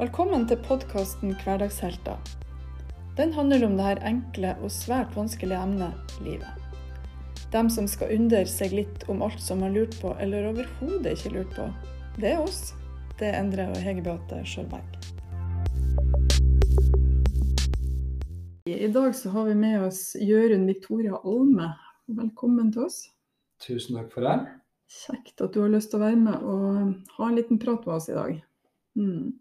Velkommen til podkasten Hverdagshelter. Den handler om det her enkle og svært vanskelige emnet livet. Dem som skal undre seg litt om alt som har lurt på, eller overhodet ikke lurt på. Det er oss. Det er Endre og Hege Beate Sjølberg. I dag så har vi med oss Jørund Victoria Alme. Velkommen til oss. Tusen takk for det. Kjekt at du har lyst til å være med og ha en liten prat med oss i dag. Mm.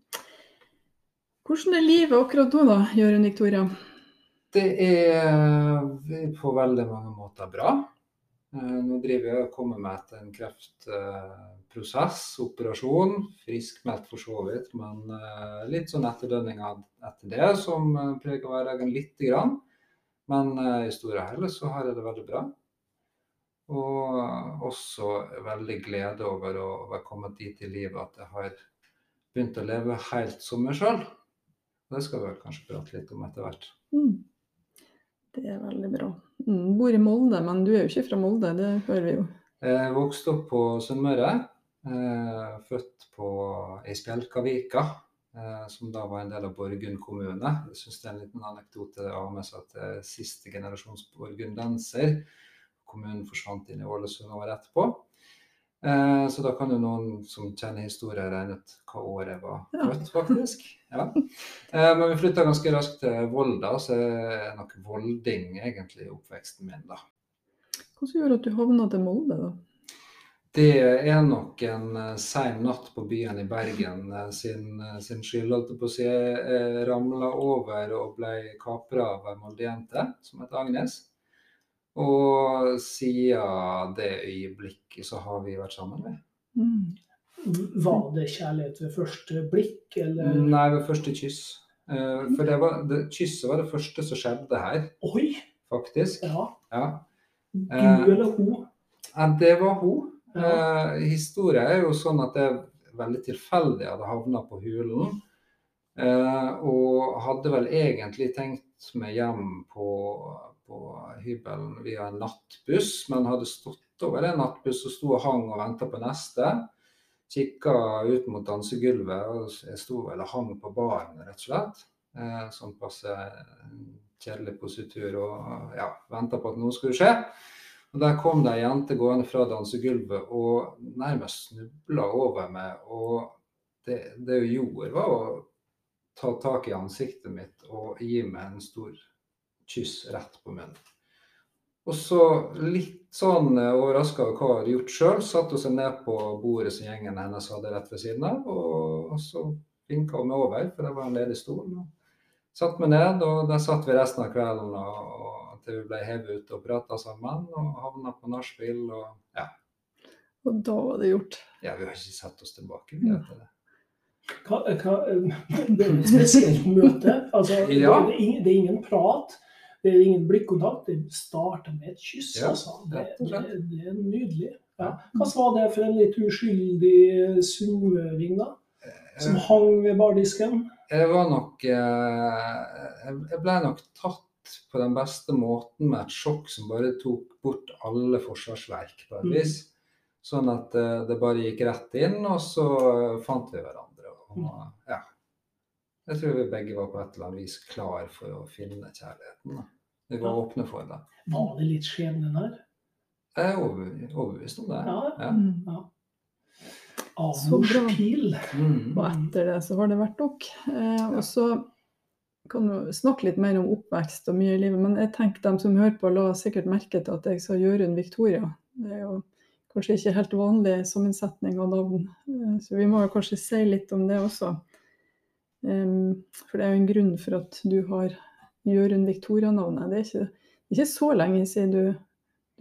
Hvordan er livet akkurat nå, da, Jørund Victoria? Det er på veldig mange måter bra. Eh, nå driver jeg og kommer meg etter en kreftprosess, operasjon. Friskmeldt for så vidt, men eh, litt sånn etterdønninger etter det som eh, preger hverdagen lite grann. Men i store og hele så har jeg det veldig bra. Og også veldig glede over å være kommet dit i livet at jeg har begynt å leve helt som meg sjøl. Det skal vi kanskje prate litt om etter hvert. Mm. Det er veldig bra. Mm. Bor i Molde, men du er jo ikke fra Molde, det hører vi jo. Jeg vokste opp på Sunnmøre. Eh, født på i Spjelkavika, eh, som da var en del av Borgund kommune. Jeg syns det er en liten anekdote å ha med seg at er siste generasjons borgundenser. Kommunen forsvant inn i Ålesund året etterpå. Eh, så da kan jo noen som kjenner historien, regne ut hva år jeg var født, faktisk. Ja. Eh, men vi flytta ganske raskt til Volda, så er nok volding egentlig oppveksten min, da. Hva gjorde at du havna til Molde, da? Det er nok en uh, sein natt på byen i Bergen uh, sin, uh, sin skyld. holdt jeg på å si. Jeg ramla over og ble kapra av ei moldejente som heter Agnes. Og siden det øyeblikket så har vi vært sammen med. Mm. Var det kjærlighet ved første blikk, eller? Nei, ved første kyss. Uh, for det var, det, kysset var det første som skjedde her. Oi! Faktisk. Ja. ja. Du uh, eller hun? Ja, det var hun. Ja. Uh, historien er jo sånn at det er veldig tilfeldig at jeg havna på Hulen. og hadde vel egentlig tenkt meg hjem på på hybelen via en nattbuss, men hadde stått over en nattbuss og sto og hang og venta på neste. Kikka ut mot dansegulvet, og jeg sto eller hang på baren, rett og slett. Eh, sånn passe kjedelig positur og ja, venta på at noe skulle skje. Og Der kom det ei jente gående fra dansegulvet og nærmest snubla over meg. Og det, hun gjorde, var å ta tak i ansiktet mitt og gi meg en stor kyss rett på munnen. Og så litt sånn eh, overraska over hva hun hadde gjort sjøl, satte hun seg ned på bordet som gjengen hennes hadde rett ved siden av, og, så vinka hun meg over, for det var en ledig stol. Og satte meg ned, og der satt vi resten av kvelden og, og til vi ble hevet ut og prata sammen, og havna på nachspiel og ja. Og da var det gjort? Ja, vi har ikke satt oss tilbake. Vi etter det. Hva, hva, det er et spesielt møte. Altså, ja. det, er ingen, det, er ingen, prat. Det er ingen blikkontakt. Det starter med et kyss. Ja, altså. det, det, det, er nydelig. Ja. Hva var det for en litt uskyldig sunnmøring, da? Som eh, hang ved bardisken? Jeg var nok eh, Jeg ble nok tatt på den beste måten med et sjokk som bare tok bort alle forsvarsverk på et mm. vis. Sånn at eh, det bare gikk rett inn, og så fant vi hverandre. Og, mm. ja. Jeg tror vi begge var på et eller annet vis klar for å finne kjærligheten. Vi var ja. åpne for det. Var det litt skjebne der? Jeg er overbevist om det. Ja. ja. Mm. ja. Så bra. Mm. Og etter det så har det vært nok. Eh, og så kan du snakke litt mer om oppvekst og mye i livet, men jeg tenker dem som hører på, la sikkert merke til at jeg sa Jørund Victoria. Det er jo kanskje ikke helt vanlig sammensetning av navn, eh, så vi må kanskje si litt om det også. Um, for det er jo en grunn for at du har Jørund Victoria-navnet. Det er ikke, så lenge siden du,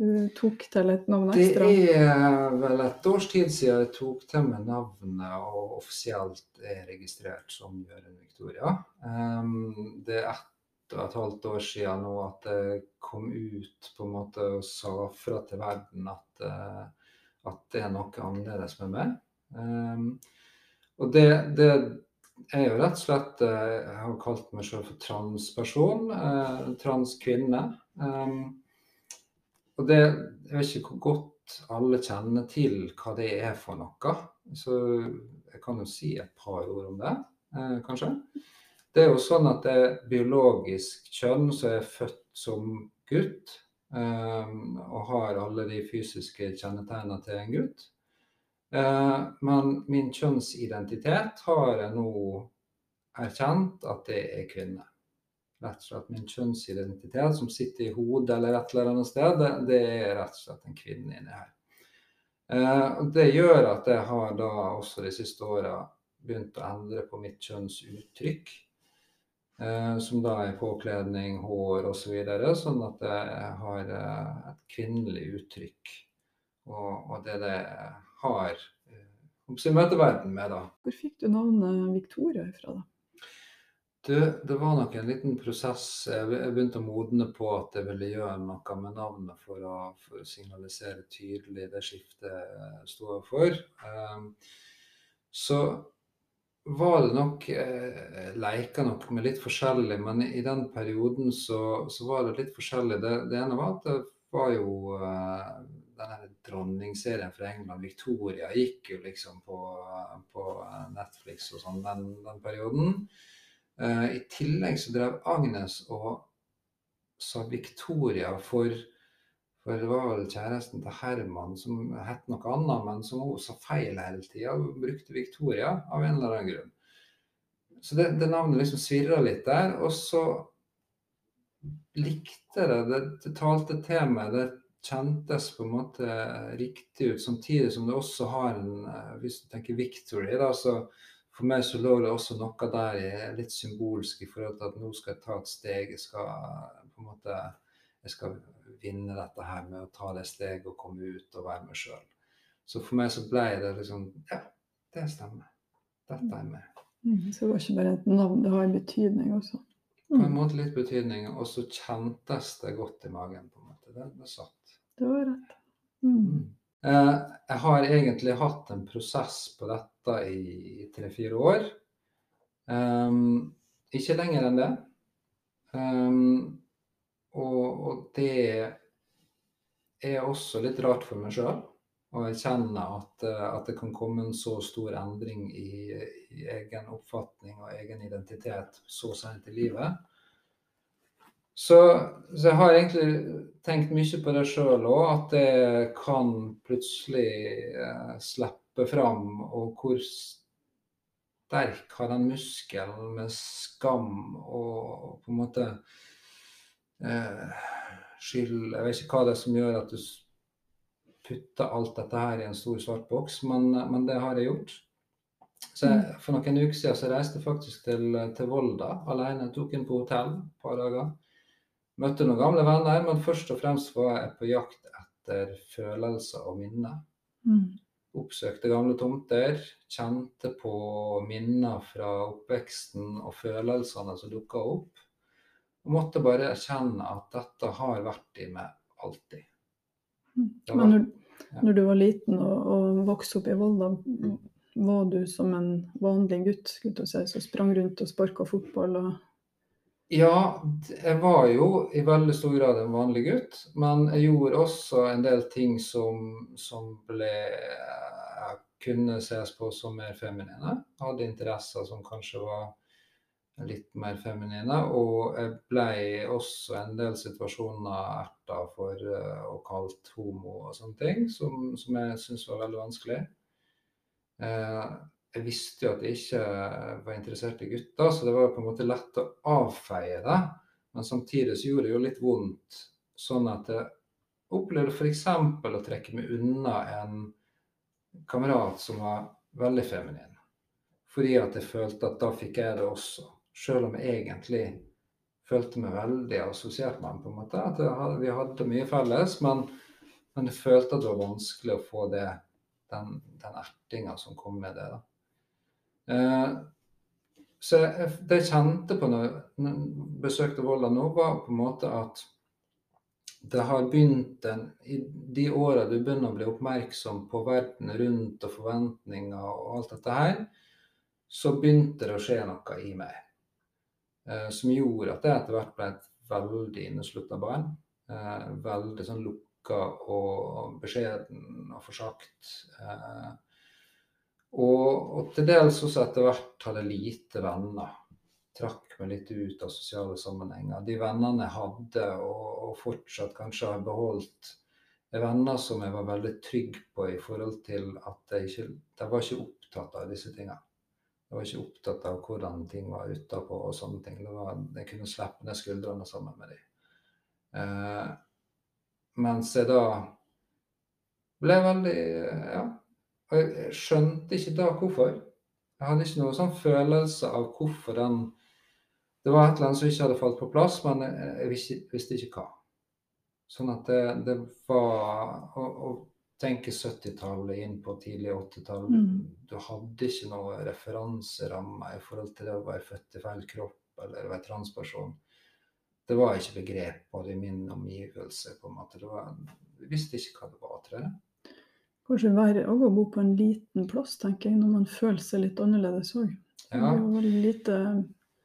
du, tok til et navn ekstra. Det er vel et års tid siden jeg tok til meg navnet og offisielt er registrert som Jørund Victoria. Um, det er ett og et halvt år siden nå at jeg kom ut på en måte og sa fra til verden at, uh, at det er noe annerledes med meg. Um, og det, det jeg er jo rett og slett eh, Jeg har kalt meg selv for transperson. Eh, transkvinne. Um, og det Jeg vet ikke hvor godt alle kjenner til hva det er for noe. Så jeg kan jo si et par ord om det. eh, kanskje. Det er jo sånn at det er biologisk kjønn som er født som gutt, eh, og har alle de fysiske kjennetegnene til en gutt. Eh, men min kjønnsidentitet har jeg nå erkjent at det er kvinne. Rett og slett min kjønnsidentitet som sitter i hodet eller et eller annet sted, det, er rett og slett en kvinne inni her. Eh, det gjør at jeg har da også de siste åra begynt å endre på mitt kjønnsuttrykk. Eh, som da er påkledning, hår osv. Så videre, sånn at jeg har et kvinnelig uttrykk. Og, og det det har eh, møter verden med, da. Hvor fikk du navnet Victoria fra da? Det, det, var nok en liten prosess. Jeg begynte å modne på at jeg ville gjøre noe med navnet for å, for å signalisere tydelig det skiftet jeg sto for. Um, så var det nok eh, Leika nok med litt forskjellig, men i den perioden så, så var det litt forskjellig. Det, det, ene var at det var jo uh, denne dronningsserien fra England, Victoria, gikk jo liksom på, på Netflix og sånn den, den perioden. Uh, I tillegg så drev Agnes og sa Victoria for for det var vel kjæresten til Herman som het noe annet, men som hun sa feil hele tida. Brukte Victoria av en eller annen grunn. Så det, det navnet liksom svirra litt der. Og så likte det, det, det talte til meg. Det kjentes på en måte riktig ut, samtidig som det også har en eh, Hvis du tenker Victory, da, så for meg så lå det også noe der litt symbolsk i forhold til at nå skal jeg ta et steg. Jeg skal på en måte jeg skal vinne dette her med å ta det steget og komme ut og være meg sjøl. Så for meg så ble det liksom Ja, det stemmer. Dette er meg. Mm, så det var ikke bare et navn, det har en betydning også? Mm. På en mm. måte litt betydning, og så kjentes det godt i magen. på en måte. Det, det satt. Det var rett. Mm. mm. Eh, jeg har egentlig hatt en prosess på dette i tre-fire år. Um, ikke lenger enn det. Um, og, og, det er også litt rart for meg sjøl å erkjenne at, at, det kan komme en så stor endring i, i egen oppfatning og egen identitet så sent i livet. Så, så, jeg har egentlig tenkt mye på det sjøl òg, at det kan plutselig eh, slippe fram. Og hvor sterk har den muskelen med skam og på en måte eh, skyld Jeg vet ikke hva det er som gjør at du putter alt dette her i en stor svart boks, men, men det har jeg gjort. Så jeg, mm. For noen uker siden så reiste jeg faktisk til, til Volda alene. Jeg tok inn på hotell et par dager. Møtte noen gamle venner, men først og fremst var jeg på jakt etter følelser og minner. Mm. Oppsøkte gamle tomter, kjente på minner fra oppveksten og følelsene som dukka opp. Og måtte bare erkjenne at dette har vært i meg alltid. Mm. Var, men når, ja. når, du var liten og, og vokste opp i Volda, var du som en vanlig gutt si, som sprang rundt og sparka fotball? og ja, jeg var jo i veldig stor grad en vanlig gutt. Men jeg gjorde også en del ting som, som ble kunne ses på som mer feminine. Hadde interesser som kanskje var litt mer feminine. Og jeg ble også en del situasjoner erta for og kalt homo og sånne ting, som, som jeg syntes var veldig vanskelig. Uh, jeg visste jo at jeg ikke var interessert i gutter, så det var på en måte lett å avfeie det. Men samtidig så gjorde det jo litt vondt, sånn at jeg opplevde f.eks. å trekke meg unna en kamerat som var veldig feminin. Fordi at jeg følte at da fikk jeg det også. Selv om jeg egentlig følte meg veldig assosiert med ham. på en måte, At vi hadde mye felles, men, men, jeg følte at det var vanskelig å få det, den, den ertinga som kom med det. da. Eh, så det jeg kjente på når jeg besøkte Volda nå, var på en måte at det har begynt en, I de åra du begynner å bli oppmerksom på verden rundt og forventninger og alt dette her, så begynte det å skje noe i meg. Eh, som gjorde at jeg etter hvert ble et veldig inneslutta barn. Eh, veldig sånn lukka og beskjeden og forsagt. Eh, Og, og til dels også etter hvert hadde lite venner. Trakk meg litt ut av sosiale sammenhenger. De vennene jeg hadde, og, og fortsatt kanskje har beholdt, er venner som jeg var veldig trygg på i forhold til at jeg ikke De var ikke opptatt av disse tingene. Jeg var ikke opptatt av hvordan ting var utapå og sånne ting. Det var, jeg kunne slippe ned skuldrene sammen med dem. Eh, mens jeg da ble veldig Ja. Og jeg skjønte ikke da hvorfor. Jeg hadde ikke noe sånn følelse av hvorfor den Det var et eller annet som ikke hadde falt på plass, men jeg, visste, ikke hva. Sånn at det, det var å, å tenke 70-tallet inn på tidlig 80-tall mm. Du hadde ikke noe referanseramme i forhold til det å være født i feil kropp eller være transperson. Det var ikke begrep både i min omgivelse. på en måte. Var, jeg visste ikke hva det var, tror jeg. Kanskje verre å bo på en liten plass, tenker jeg, når man føler seg litt annerledes òg. Ja. Lite...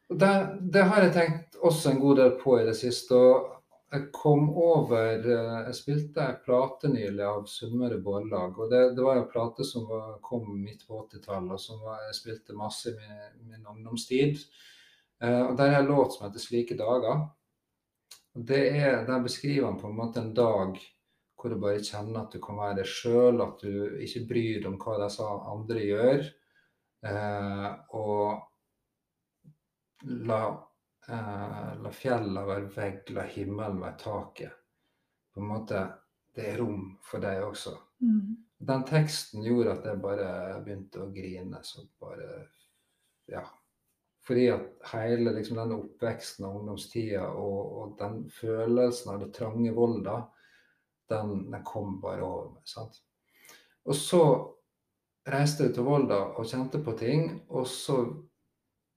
Det, det, har jeg tenkt også en god del på i det siste. og Jeg kom over eh, Jeg spilte en plate nylig av Sunnmøre Bårlag. og det, det, var en plate som var, kom midt på 80-tallet, og som var, jeg spilte masse i min, min ungdomstid. Eh, og Der er en låt som heter 'Slike dager'. Og det er, Der beskriver han på en måte en dag hvor du bare kjenner at du kan være deg sjøl, at du ikke bryr deg om hva disse andre gjør. Eh, og la, eh, la fjellene være vegg, la himmelen være taket. På en måte, Det er rom for deg også. Mm. Den teksten gjorde at jeg bare begynte å grine. så bare, ja, fordi at hele liksom, denne oppveksten og ungdomstida og, og, den følelsen av det trange Volda, den, den kom bare over meg. sant? Og så reiste jeg til Volda og kjente på ting, og så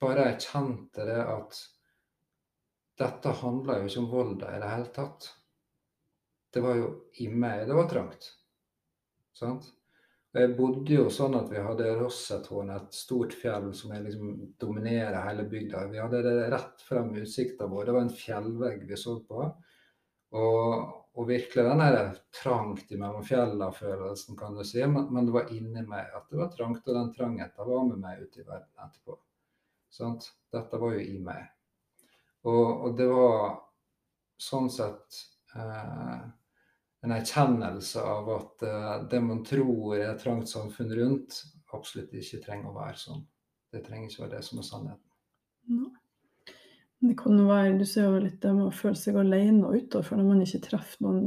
bare jeg kjente det at dette handla jo ikke om Volda i det hele tatt. Det var jo i meg det var trangt. Sant? Og jeg bodde jo sånn at vi hadde Rossetårnet, et stort fjell som liksom dominerer hele bygda. Vi hadde det rett frem utsikta vår. Det var en fjellvegg vi så på. Og, og virkelig den der trangt mellom fjella-følelsen, kan du si. Men, men, det var inni meg at det var trangt, og den trangheten var med meg ute i verden etterpå. Sant? Dette var jo i meg. Og, og det var sånn sett eh, en erkjennelse av at eh, det man tror er trangt samfunn rundt, absolutt ikke trenger å være sånn. Det trenger ikke være det som er sannheten. No. Det kan jo være, Du ser jo litt det med å føle seg alene utenfor når man ikke treffer noen.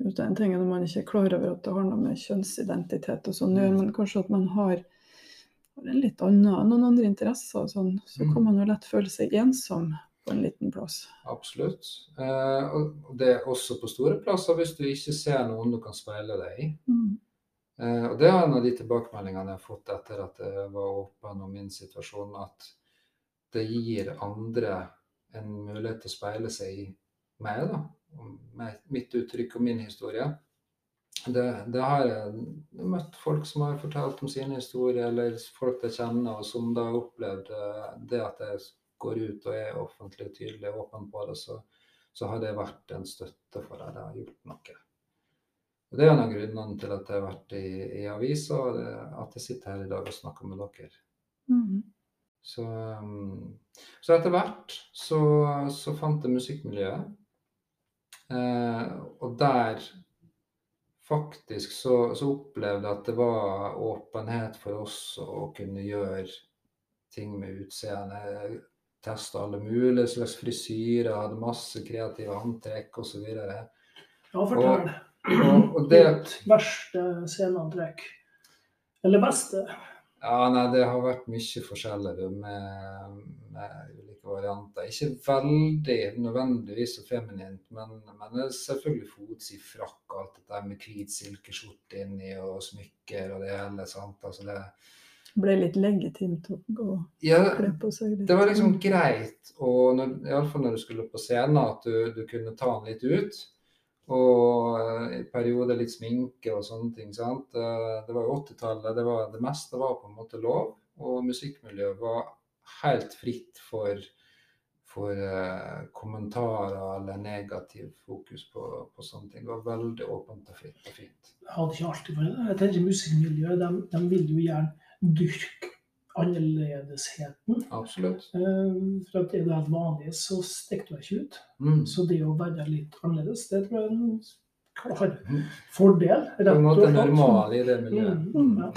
Uh, en ting er når man ikke er klar over at det har noe med kjønnsidentitet og sånn å gjøre, mm. men kanskje at man har en litt annen, noen andre interesser og sånn. Så kan mm. man jo lett føle seg ensom på en liten plass. Absolutt. Eh, og det er også på store plasser hvis du ikke ser noen du kan speile deg i. Mm. Eh, og det er en av de tilbakemeldingene jeg har fått etter at jeg var åpen om min situasjon, at det gir andre en mulighet til å speile seg i meg, da. Med mitt uttrykk og min historie. Det, det har jeg møtt folk som har fortalt om sine historier, eller folk jeg kjenner, og som da har opplevd eh, det at jeg går ut og er offentlig tydelig og åpen på det, så, så, har det vært en støtte for deg. Det har gjort noe. Og Det er en av grunnene til at jeg har vært i, i avisa, og det, at jeg sitter her i dag og snakker med dere. Mm. Så, um, så etter hvert så, så, fant jeg musikkmiljøet. Eh, og der faktisk så, så, opplevde jeg at det var åpenhet for oss å kunne gjøre ting med utseendet. Teste alle mulige slags frisyrer, hadde masse kreative antrekk osv. Ja, fortell. Og, og, og det, Ditt verste sceneantrekk. Eller beste. Ja, nei, det har vært mye forskjellig med, med, ulike varianter. Ikke veldig nødvendigvis så feminint, men, men selvfølgelig fots fotsid frakk alt dette med hvit silkeskjorte inni og smykker og det hele. sant? Altså det ble litt legitimt å gå ja, kle på seg litt. Det var liksom greit, og iallfall når du skulle på scenen, at du, du kunne ta den litt ut. Og eh, i perioder litt sminke og sånne ting. sant? Eh, det var jo 80-tallet. Det, det, meste var på en måte lov. Og musikkmiljøet var helt fritt for, for uh, kommentarer eller negativ fokus på, på, sånne ting. Det var veldig åpent og fint. Det hadde ikke alltid vært det. Jeg tenker Musikkmiljøet de, de vil jo gjerne dyrke annerledesheten. Absolutt. For at er du helt vanlig, så stikker du deg ikke ut. Mm. Så det å være litt annerledes, det tror jeg er en klar mm. fordel. Rett og slett. normal i det miljøet. Mm. mm. Ja.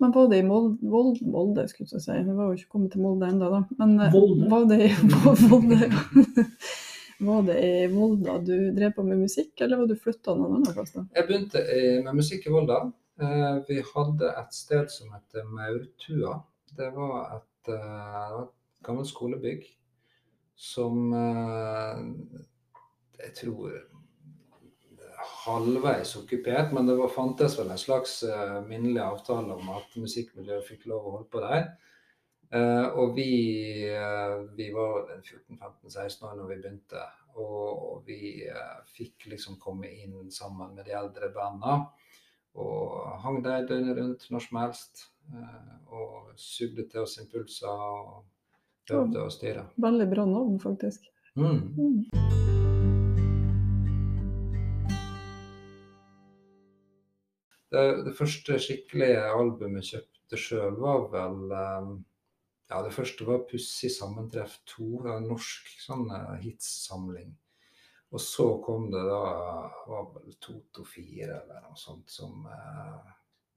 Men var det i Molde, Molde skulle jeg si, vi var jo ikke kommet til Molde ennå, da. Men Volde. var det i Volde? Var det i Volda du drev på med musikk, eller var du flytta noen andre plasser? Jeg begynte med musikk i Volda. Vi hadde et sted som heter Maurtua. Det var et, uh, gammelt skolebygg som uh, jeg tror halvveis okkupert, men det var, fantes vel en slags uh, minnelig avtale om at musikkmiljøet fikk lov å holde på der. Uh, og vi, uh, vi var 14-15-16 år når vi begynte, og, og vi fikk liksom komme inn sammen med de eldre bandene. Og hang der døgnet rundt når som helst. Eh, og sugde til oss impulser og øvde å styre. Veldig bra navn, faktisk. Mm. Mm. Det, det, første skikkelige albumet jeg kjøpte sjøl, var vel um, Ja, det første var 'Pussig sammentreff 2', en norsk sånn hitsamling. Og så kom det da var vel Toto 4 eller noe sånt som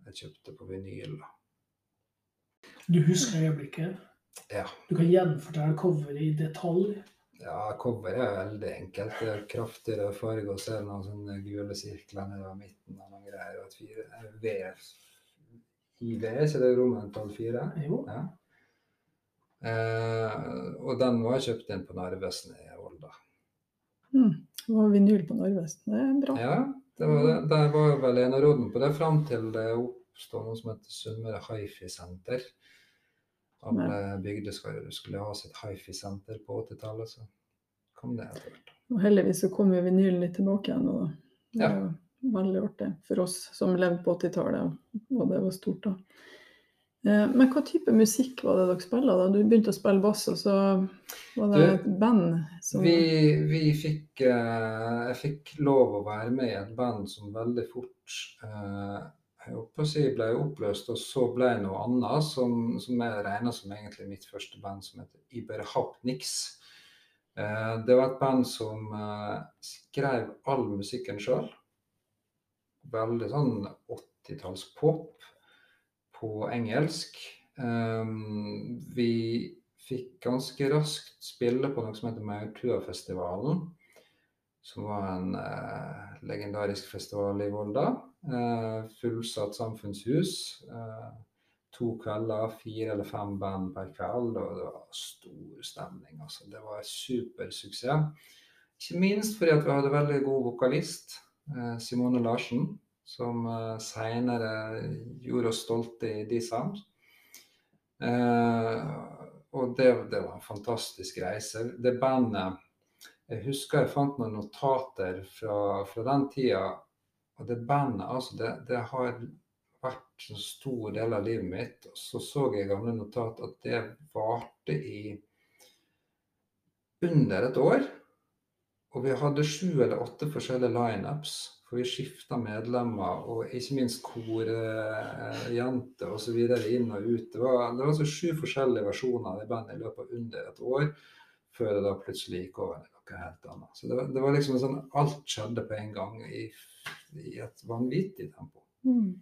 jeg kjøpte på vinyl. da. Du husker øyeblikket? Ja. Du kan gjenfortelle coveret i detalj? Ja, coveret er veldig enkelt. Det er kraftig rød farge, og så er det noen sånne gule sirkler nede midten og noen greier. Og et fire, v i V, så det er romertall fire. Jo. Ja. Eh, og den var kjøpt inn på Narvesen i Volda. Mm. Det var vinyl på Narvesen. Det er bra. Ja, det var det. Der var vel eneråden på det fram til det oppstod noe som heter Sunnmøre Hifi-senter. Alle bygder skulle ha sitt hifi-senter på 80-tallet, så kom det etter hvert. Og heldigvis så kom jo vinylen litt tilbake igjen. og Det var ja. veldig artig for oss som levde på 80-tallet, og det var stort da. Eh, men hva type musikk var det dere spilte da? Du begynte å spille bass, og så var det et band som vi, vi fikk eh, Jeg fikk lov å være med i et band som veldig fort eh, jeg si ble oppløst, og så ble jeg noe annet, som, som jeg regner som egentlig mitt første band, som heter Iberhapnix. Eh, det var et band som eh, skrev all musikken sjøl. Veldig sånn 80-tallspop på engelsk. Eh, vi fikk ganske raskt spille på noe som heter Maurtuafestivalen, som var en eh, legendarisk festival i Volda. Eh, fullsatt samfunnshus. Eh, to kvelder, fire eller fem band per kveld, og det var stor stemning. Altså. Det var supersuksess. Ikke minst fordi vi hadde veldig god vokalist, eh, Simone Larsen, som seinere gjorde oss stolte i D-Sound. og det, det, var en fantastisk reise. Det bandet Jeg husker jeg fant noen notater fra, fra den tida og det bandet, altså, det, det har vært en stor del av livet mitt. Og så så jeg i gamle notat at det varte i under et år. Og vi hadde sju eller åtte forskjellige lineups. For vi skifta medlemmer, og ikke minst korjenter eh, osv. inn og ut. Det var, det var altså sju forskjellige versjoner av det bandet i løpet av under et år. Før det da plutselig gikk over til noe helt annet. Så det det var liksom sånn Alt skjedde på en gang i i et vanvittig tempo. Mm.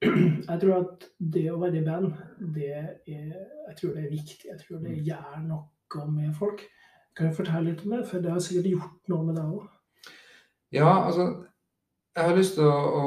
Jeg tror at det å være i band, det er, jeg tror det er viktig. Jeg tror det mm. gjør noe med folk. Kan du fortelle litt om det? For det har sikkert gjort noe med deg òg. Ja, altså jeg har lyst til å, å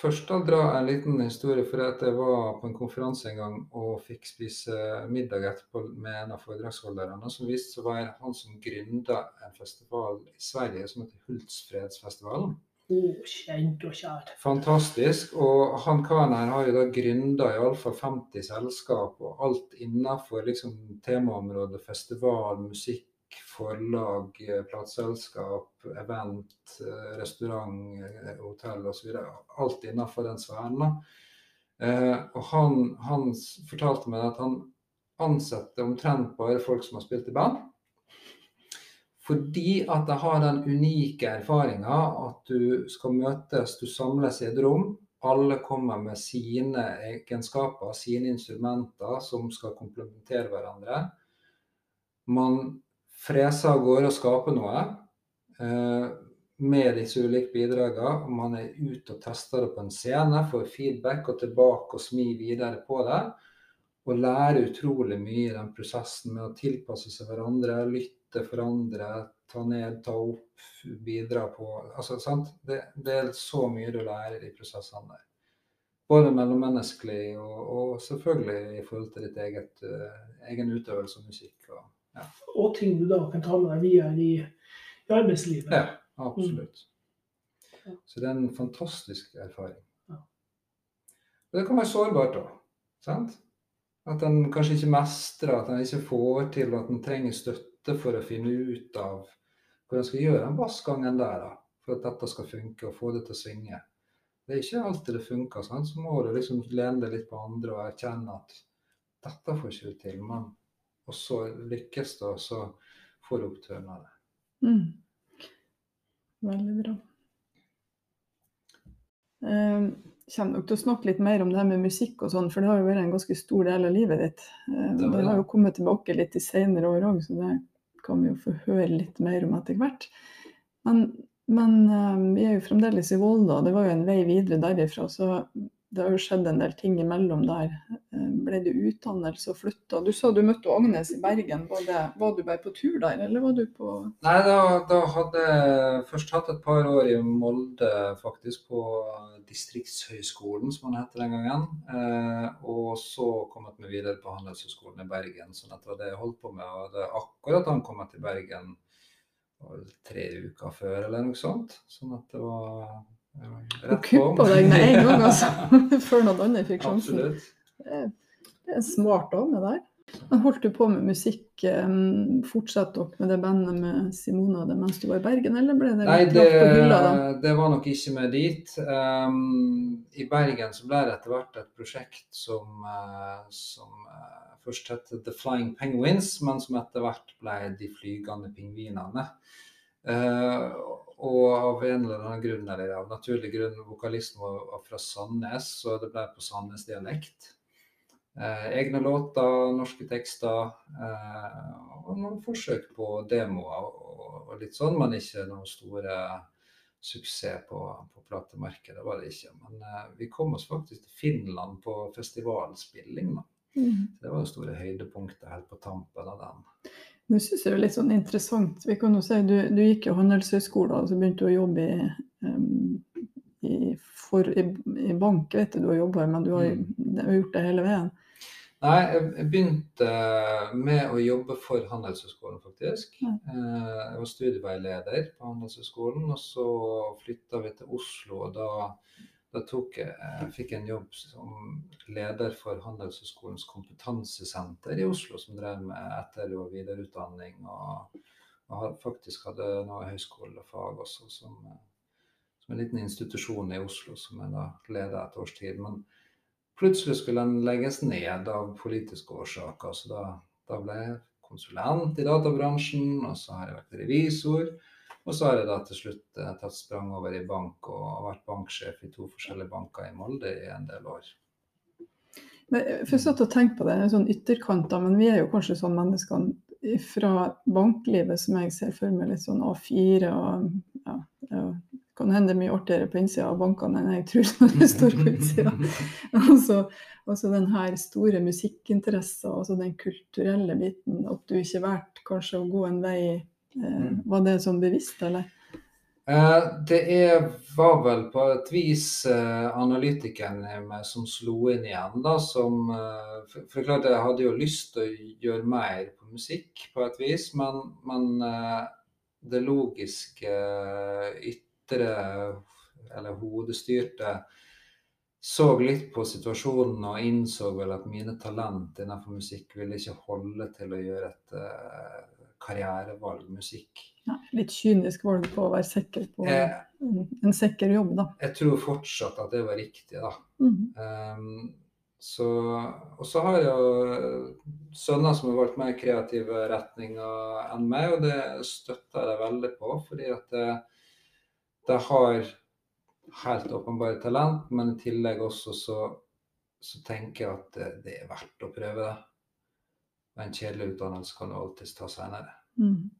først da dra en liten historie. For at jeg var på en konferanse en gang og fikk spise middag etterpå med en av foredragsholderne. Som viste seg å være han som gründa en festival i Sverige som heter Hultsfredsfestivalen. Oh, kjent og kjær. Fantastisk. Og han her har jo da gründa iallfall 50 selskap, og alt innafor liksom, temaområdet festival, musikk, forlag, plateselskap, event, restaurant, hotell osv. Alt innafor den sfæren. Eh, og han, han fortalte meg at han ansetter omtrent bare folk som har spilt i band. Fordi at jeg har den unike erfaringa at du skal møtes, du samles i et rom. alle kommer med sine egenskaper, sine instrumenter, som skal komplementere hverandre. Man freser av gårde og skaper noe eh, med disse ulike bidragene. Man er ute og tester det på en scene, får feedback og tilbake og smi videre på det. Og lærer utrolig mye i den prosessen med å tilpasse seg hverandre, lytte, forandre, ta ned, ta opp, bidra på altså, det, det, er så mye du lærer i prosessene der. Både mellommenneskelig og, og, selvfølgelig i forhold til ditt eget, uh, egen utøvelse og musikk. Og, ja. og ting du da kan ta med deg videre i, i arbeidslivet. Ja, absolutt. Mm. Så det er en fantastisk erfaring. Ja. Og det kan være sårbart òg. Sant? At en kanskje ikke mestrer, at en ikke får til, at en trenger støtte for å finne ut av hvordan skal gjøre den bassgangen der da, for at dette skal funke og få det til å svinge. Det er ikke alltid det funker. Sånn. Så må du liksom lene deg litt på andre og erkjenne at dette får ikke du til. Men og så lykkes det, og så får du oppturen av det. Mm. Veldig bra. Um, kommer nok til å snakke litt mer om det her med musikk og sånn, for det har jo vært en ganske stor del av livet ditt. Um, det, det, har jo kommet tilbake litt i senere år òg, så det vi jo få høre litt mer om etter hvert. Men men um, vi er jo fremdeles i Volda, det var jo en vei videre derifra. Så det har jo skjedd en del ting imellom der. Uh, ble det utdannelse og flytta? Du sa du møtte Agnes i Bergen. Var, det, var, du bare på tur der, eller var du på Nei, da, da hadde jeg først hatt et par år i Molde, faktisk, på Distriktshøgskolen, som han het den gangen. Eh, og så kom jeg meg videre på Handelshøgskolen i Bergen. Så det var det jeg holdt på med. Og det er akkurat han kom til Bergen tre uker før, eller noe sånt. Sånn at det var. Hun kuppa deg med en gang, altså. før noen andre fikk sjansen. Absolutt. Det er, smart en smart dame der. Men holdt du på med musikk? Um, Fortsatte dere med det bandet med Simona det mens du var i Bergen, eller ble det Nei, det, på hylla da? det var nok ikke med dit. Um, I Bergen så ble det etter hvert et prosjekt som, uh, som uh, først het The Flying Penguins, men som etter hvert ble De flygende pingvinene. Uh, og av en eller annen grunn, eller av naturlig grunn, vokalisten var fra Sandnes, så det ble på Sandnes-dialekt. Eh, egne låter, norske tekster, eh, og noen forsøk på demoer og, og, litt sånn, men ikke noen store suksess på, på platemarkedet, var det ikke. Men vi kom oss faktisk til Finland på festivalspilling. da. Mm. Det var det store høydepunktet helt på tampen av den. Nå syns jeg det er litt sånn interessant. Vi kan jo si, Du, du gikk jo handelshøyskole og så begynte du å jobbe i, um, i, for, i, i bank. vet du, du har jobba men du har, mm. du har, gjort det hele veien. Nei, jeg begynte med å jobbe for Handelshøyskolen, faktisk. Ja. Eh, jeg var studieveileder på Handelshøyskolen, og så flytta vi til Oslo. og da da jeg, jeg fikk en jobb som leder for Handelshøyskolens kompetansesenter i Oslo, som drev med etter- og videreutdanning. Og, og faktisk hadde noe høyskolefag også, som, som, en liten institusjon i Oslo, som jeg da leda et års tid. Men plutselig skulle den legges ned av politiske årsaker, så da, da ble jeg konsulent i databransjen, og så har jeg vært revisor. Og så har jeg da til slutt eh, tatt sprang over i bank og har vært banksjef i to forskjellige banker i Molde i en del år. Men eh, for satt og på det, sånn ytterkanter, men vi er jo kanskje sånn mennesker fra banklivet som jeg ser for meg litt sånn A4 og ja, det kan hende mye artigere på innsida av bankene enn jeg tror når det står på utsida. altså, altså den her store musikkinteressen, altså den kulturelle biten. At du ikke valgte kanskje å gå en vei. Var det sånn bevisst, eller? Eh, det er, var vel på et vis eh, analytikeren i meg som slo inn igjen. da, som, for, for klart Jeg hadde jo lyst til å gjøre mer på musikk på et vis, men, men det logiske, ytre eller hodestyrte så litt på situasjonen og innså vel at mine talent innenfor musikk ville ikke holde til å gjøre et karrierevalg, musikk. Ja, litt kynisk valg på å være sikker på eh, en sikker jobb, da. Jeg tror fortsatt at det var riktig, da. Mm. Um, så, og så har jeg jo sønner som har valgt mer kreative retninger enn meg, og det støtter jeg veldig på. Fordi at det, det har helt åpenbare talent, men i tillegg også så, så tenker jeg at det, det, er verdt å prøve det. En kjedelig utdannelse kan du alltids ta senere. Mm.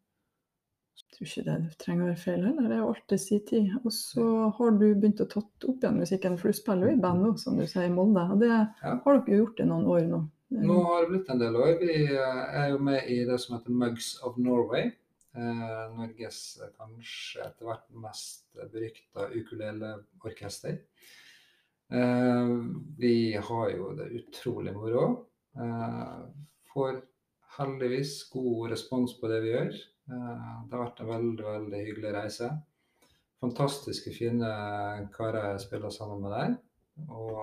Jeg tror ikke det trenger å være feil heller. Det er jo alltid sin tid. Og så har du begynt å tatt opp igjen musikken, for du spiller jo i band nå, som du sier, i Molde. Og det ja. har dere gjort i noen år nå. Nå har det blitt en del år. Vi eh, er jo med i det som heter Mugs of Norway. Eh, Norges eh, kanskje etter hvert mest berykta ukuleleorkester. Eh, vi har jo det utrolig moro. Eh, får heldigvis god respons på det vi gjør. Eh, det har vært en veldig, veldig hyggelig reise. Fantastiske, fine karer jeg spiller sammen med der. Og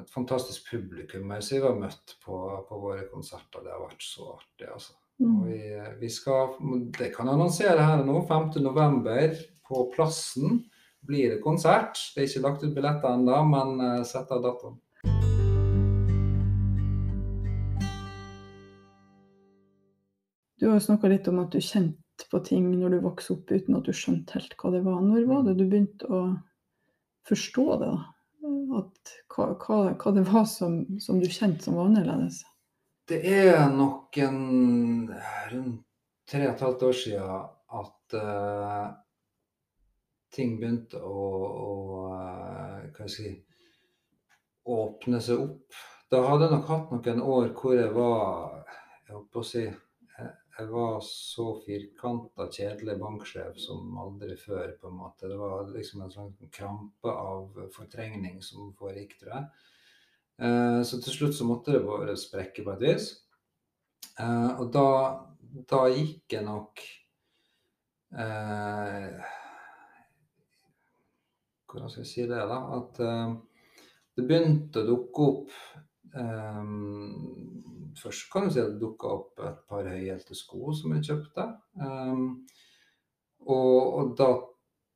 et fantastisk publikum jeg vi har møtt på, på, våre konserter. Det har vært så artig, altså. Mm. Vi, vi, skal, det kan jeg annonsere her nå, 5.11. på Plassen blir det konsert. Det er ikke lagt ut billetter ennå, men uh, sett av datoen. Du har snakka litt om at du kjente på ting når du vokste opp uten at du skjønte helt hva det var. Når var det du begynte å forstå det? At, hva, hva, hva, det var som, som, du kjente som var annerledes? Det er nok en rundt tre og et halvt år siden at uh, ting begynte å, å uh, hva skal jeg si, åpne seg opp. Da hadde jeg nok hatt noen år hvor jeg var jeg holdt på å si, jeg var så firkanta, kjedelig banksjef som aldri før, på en måte. Det var liksom en sånn krampe av fortrengning som foregikk, tror jeg. Eh, så til slutt så måtte det bare sprekke på et vis. Eh, og da, da gikk jeg nok eh, Hvordan skal jeg si det, da? At eh, det begynte å dukke opp Um, først kan du si at det dukka opp et par høyhælte sko som jeg kjøpte. Um, og, og, da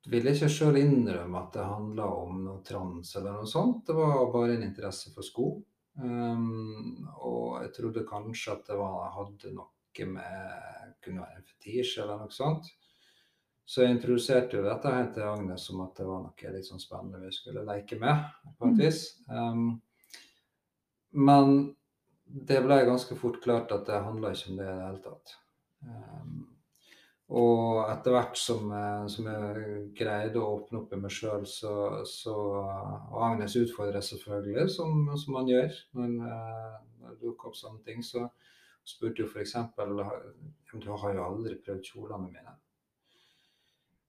vil jeg ikke sjøl innrømme at det handla om noe trans eller noe sånt. Det var bare en interesse for sko. Um, og jeg trodde kanskje at det var, hadde noe med kunne være en fetisj eller noe sånt. Så jeg introduserte jo dette her til Agnes som at det var noe litt sånn spennende vi skulle leke med. på et mm. vis. Um, men det ble ganske fort klart at det handla ikke om det i det hele tatt. Um, og etter hvert som, eh, som, jeg greide å åpne opp i meg sjøl, så, så, Og Agnes utfordrer selvfølgelig, som, som man gjør når, eh, det dukker opp sånne ting. Så spurte hun f.eks. Du har jo aldri prøvd kjolene mine.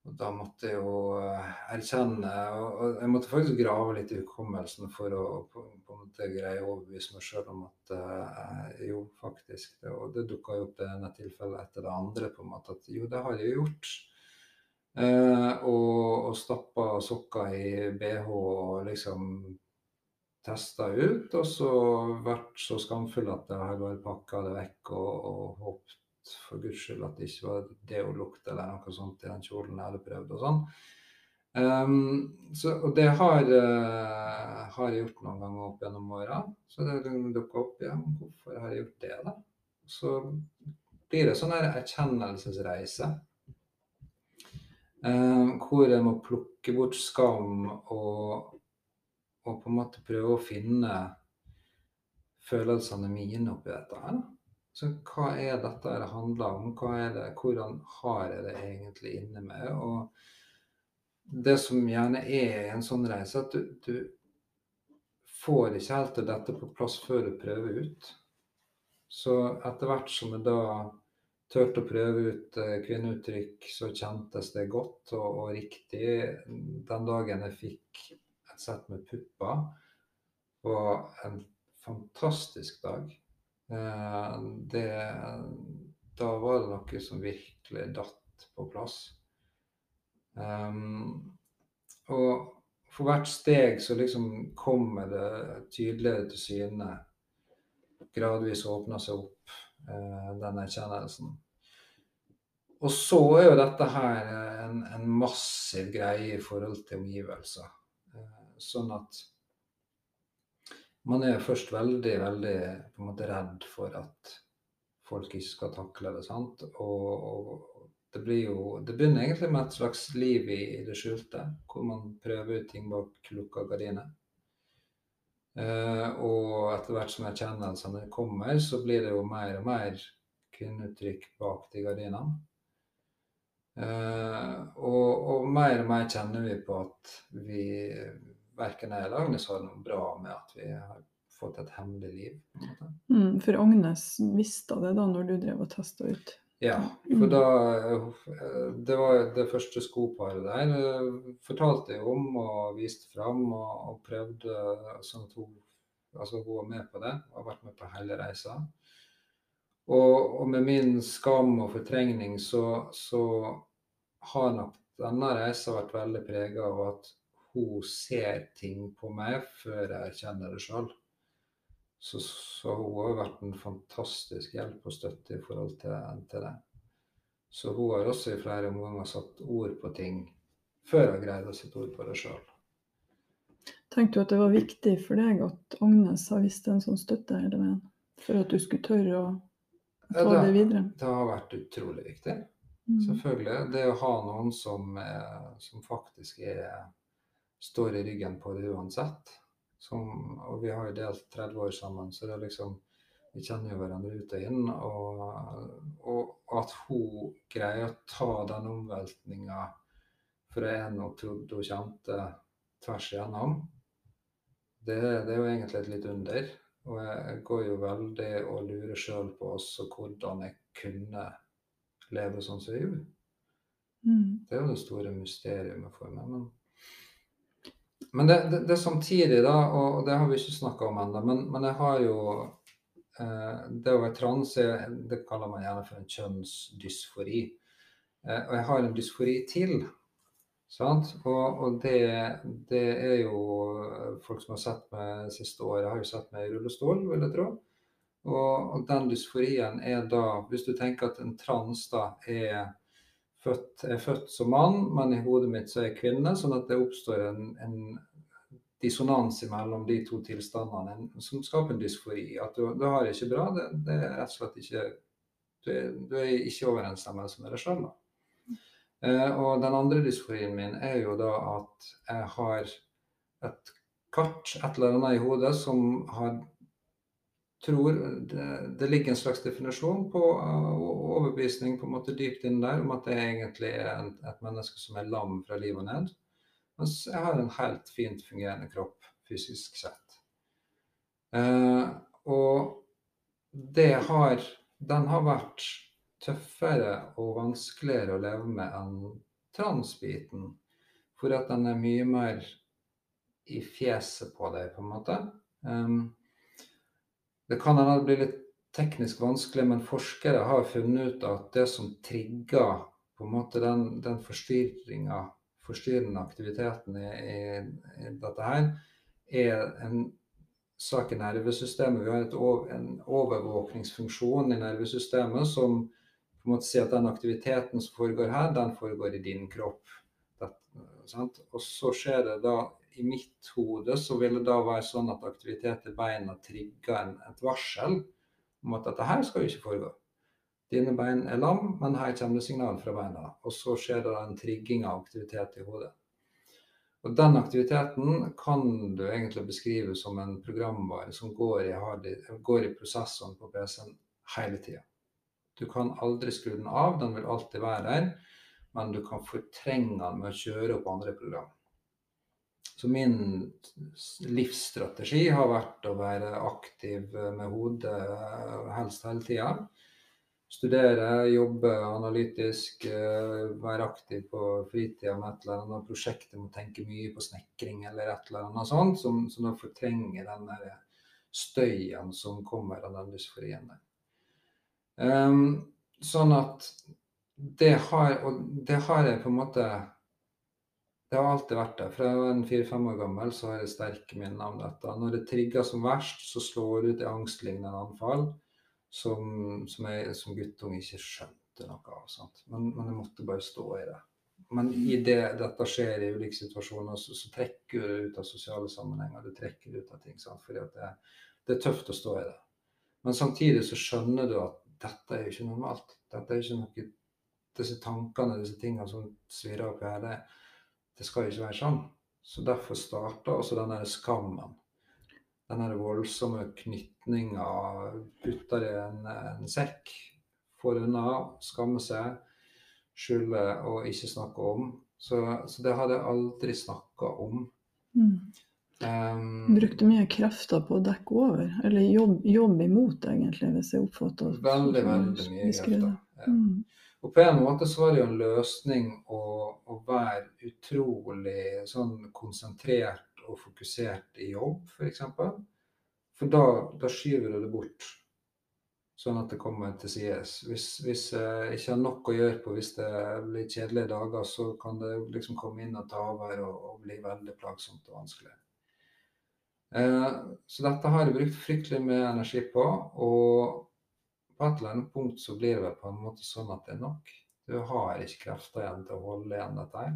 Og da måtte jeg jo eh, erkjenne og Jeg måtte faktisk grave litt i hukommelsen for å på, på en måte greie å overbevise meg sjøl om at uh, jo, faktisk. Det, og det dukka jo opp det ene tilfellet etter det andre på en måte at jo, det har jeg jo gjort. Eh, og, og stappa sokker i bh og liksom testa ut. Og så vært så skamfull at jeg har bare pakka det vekk og, og håpet for guds skyld at det ikke var det hun lukta eller noe sånt i den kjolen jeg hadde prøvd. og sånn. Um, så, og det har, uh, har, jeg gjort noen ganger opp gjennom åra. Så det dukka opp ja, hvorfor har jeg gjort det, da? Så blir det sånn her erkjennelsesreise. Uh, hvor jeg må plukke bort skam og, og på en måte prøve å finne følelsene mine oppi dette her. da. Så hva er dette det handler om? Det, hvordan har jeg det egentlig inne med? Og det som gjerne er en sånn reise, at du, du får ikke helt dette på plass før du prøver ut. Så etter hvert som jeg da turte å prøve ut eh, kvinneuttrykk, så kjentes det godt og, og, riktig. Den dagen jeg fikk et sett med pupper, var en fantastisk dag. Eh, det, da var det noe som virkelig datt på plass. Um, og for hvert steg så liksom kommer det tydeligere til syne. Gradvis åpner seg opp, uh, den erkjennelsen. Og så er jo dette her en, en massiv greie i forhold til omgivelser. Uh, sånn at man er først veldig, veldig på en måte redd for at folk ikke skal takle det. sant? Og, og det blir jo Det begynner egentlig med et slags liv i, i det skjulte, hvor man prøver ut ting bak lukka gardiner. Uh, og etter hvert som erkjennelsene kommer, så blir det jo mer og mer kvinneuttrykk bak de gardinene. Uh, og, og, mer og mer kjenner vi på at vi verken jeg eller Agnes har noe bra med at vi har fått et hemmelig liv. Mm, for Agnes visste det da når du drev og testa ut? Ja, for mm. da eh, Det var det første skoparet der. Eh, fortalte jeg om og viste fram og, og prøvde sånn at hun Altså hun var med på det har vært med på hele reisa. Og, og med min skam og fortrengning så, så har nok denne reisa vært veldig prega av at hun ser ting på meg før jeg erkjenner det sjøl. Så, så, hun har vært en fantastisk hjelp og støtte i forhold til, til det. Så hun har også i flere omganger satt ord på ting før jeg greide å sette ord på det sjøl. Tenkte du at det var viktig for deg at Agnes har visst en sånn støtte hele veien? For at du skulle tørre å ta ja, det, det, videre? Det har vært utrolig viktig. Mm. Selvfølgelig. Det å ha noen som, som faktisk er, står i ryggen på det uansett. Som, og vi har jo delt 30 år sammen, så det er liksom Vi kjenner jo hverandre ut og inn. Og, og at hun greier å ta den omveltninga fra en hun trodde hun kjente, tvers igjennom, det, det, er jo egentlig et litt under. Og jeg går jo veldig og lurer sjøl på også hvordan jeg kunne leve sånn som jeg gjorde. Mm. Det er jo det store mysteriet for meg. Men men det, det, det, samtidig, da, og det har vi ikke snakka om ennå, men, men, jeg har jo eh, Det å være trans det kaller man gjerne for en kjønnsdysfori. Eh, og jeg har en dysfori til. Sant? Og, og det, det, er jo folk som har sett meg siste året, har jo sett meg i rullestol, vil jeg tro. Og, og den dysforien er da Hvis du tenker at en trans da er født, er født som mann, men i hodet mitt så er jeg kvinne. Sånn at det oppstår en, en dissonans mellom de to tilstandene som skaper en dysfori. At du, du har det ikke bra. Det, det, er rett og slett ikke Du er, du er ikke i med deg sjøl. Eh, og den andre dysforien min er jo da at jeg har et kart, et eller annet i hodet, som har tror det, det, ligger en slags definisjon på og overbevisning på en måte dypt inne der om at det egentlig er en, et menneske som er lam fra liv og ned. Mens jeg har en helt fint fungerende kropp fysisk sett. Eh, og det har Den har vært tøffere og vanskeligere å leve med enn transbiten. For at den er mye mer i fjeset på deg, på en måte. Um, det kan hende det blir litt teknisk vanskelig, men forskere har funnet ut at det som trigger på en måte den, den forstyrrende aktiviteten i, i, i, dette her, er en sak i nervesystemet. Vi har et, en overvåkningsfunksjon i nervesystemet som på en måte sier at den aktiviteten som foregår her, den foregår i din kropp. Det, og så skjer det da i mitt hode så vil det være sånn at aktivitet i beina trigger et varsel om at dette her skal ikke foregå. Dine bein er lam, men her kommer det signal fra beina. Og så skjer det en trigging av aktivitet i hodet. Og Den aktiviteten kan du egentlig beskrive som en programvare som går i, går i prosessoren på PC-en hele tida. Du kan aldri skru den av, den vil alltid være der, men du kan fortrenge den med å kjøre opp andre program. Så min livsstrategi har vært å være aktiv med hodet eh, helst hele tida. Studere, jobbe analytisk, eh, være aktiv på fritida med et eller annet prosjekt. Jeg må tenke mye på snekring eller et eller annet sånt, som, som fortrenger den der støyen som kommer av den dysforien der. Um, sånn at det har, og det har jeg på en måte det har alltid vært det. Fra jeg var fire-fem år gammel så har jeg sterke minner om dette. Når det trigger som verst, så slår det ut i angstlignende anfall som, som jeg som guttung ikke skjønte noe av. Men, men, jeg måtte bare stå i det. Men i det dette skjer i ulike situasjoner, så, så trekker du det ut av sosiale sammenhenger. Du trekker det ut av ting. Sant? Fordi det, det, er tøft å stå i det. Men samtidig så skjønner du at dette er jo ikke normalt. Dette er ikke noe disse tankene, disse tingene som svirrer opp i hodet, det skal jo ikke være sånn. Så derfor starter også denne skammen. Denne voldsomme knytninga. Putter i en, en sekk, får unna, skammer seg, skylder og ikke snakke om. Så, så det hadde jeg aldri snakka om. Mm. Um, Brukte mye krefter på å dekke over, eller jobb, jobb imot, egentlig, hvis jeg oppfatter Veldig, veldig mye krefter. Ja. Mm. Og på en måte så var det jo en løsning å, å være utrolig sånn konsentrert og fokusert i jobb, f.eks. For, eksempel. for da, da skyver du det bort sånn at det kommer til sides. Hvis, hvis jeg ikke har nok å gjøre på hvis det blir kjedelige dager, så kan det liksom komme inn og ta over og, og bli veldig plagsomt og vanskelig. Eh, så dette har jeg brukt fryktelig mye energi på. Og på et eller annet punkt så blir det på en måte sånn at det er nok. Du har ikke krefter igjen til å holde igjen dette her.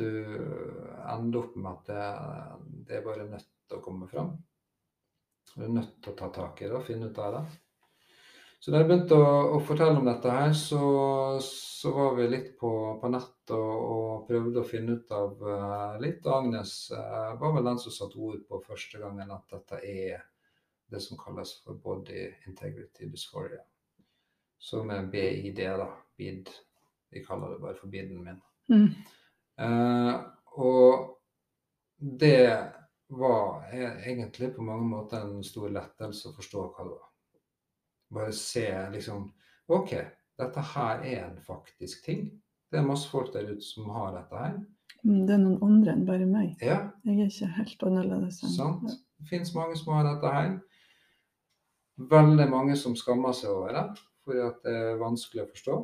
Du ender opp med at det, det er bare nødt til å komme fram. Du er nødt til å ta tak i det og finne ut av det. Så da jeg begynte å, å, fortelle om dette her, så, så var vi litt på, på nett og, og, prøvde å finne ut av uh, litt. Agnes uh, var vel den som satte ord på første gangen at dette er det som kalles for body integrity dysphoria. Som er BID, da. BID. Vi kaller det bare for BID-en min. Mm. Uh, og det var egentlig på mange måter en stor lettelse å forstå hva det var. Bare se liksom OK, dette her er en faktisk ting. Det er masse folk der ute som har dette her. Mm, det er noen andre enn bare meg. Ja. Jeg er ikke helt annerledes. Sant. Det fins mange som har dette her. Veldig mange som skammer seg over det fordi det er vanskelig å forstå.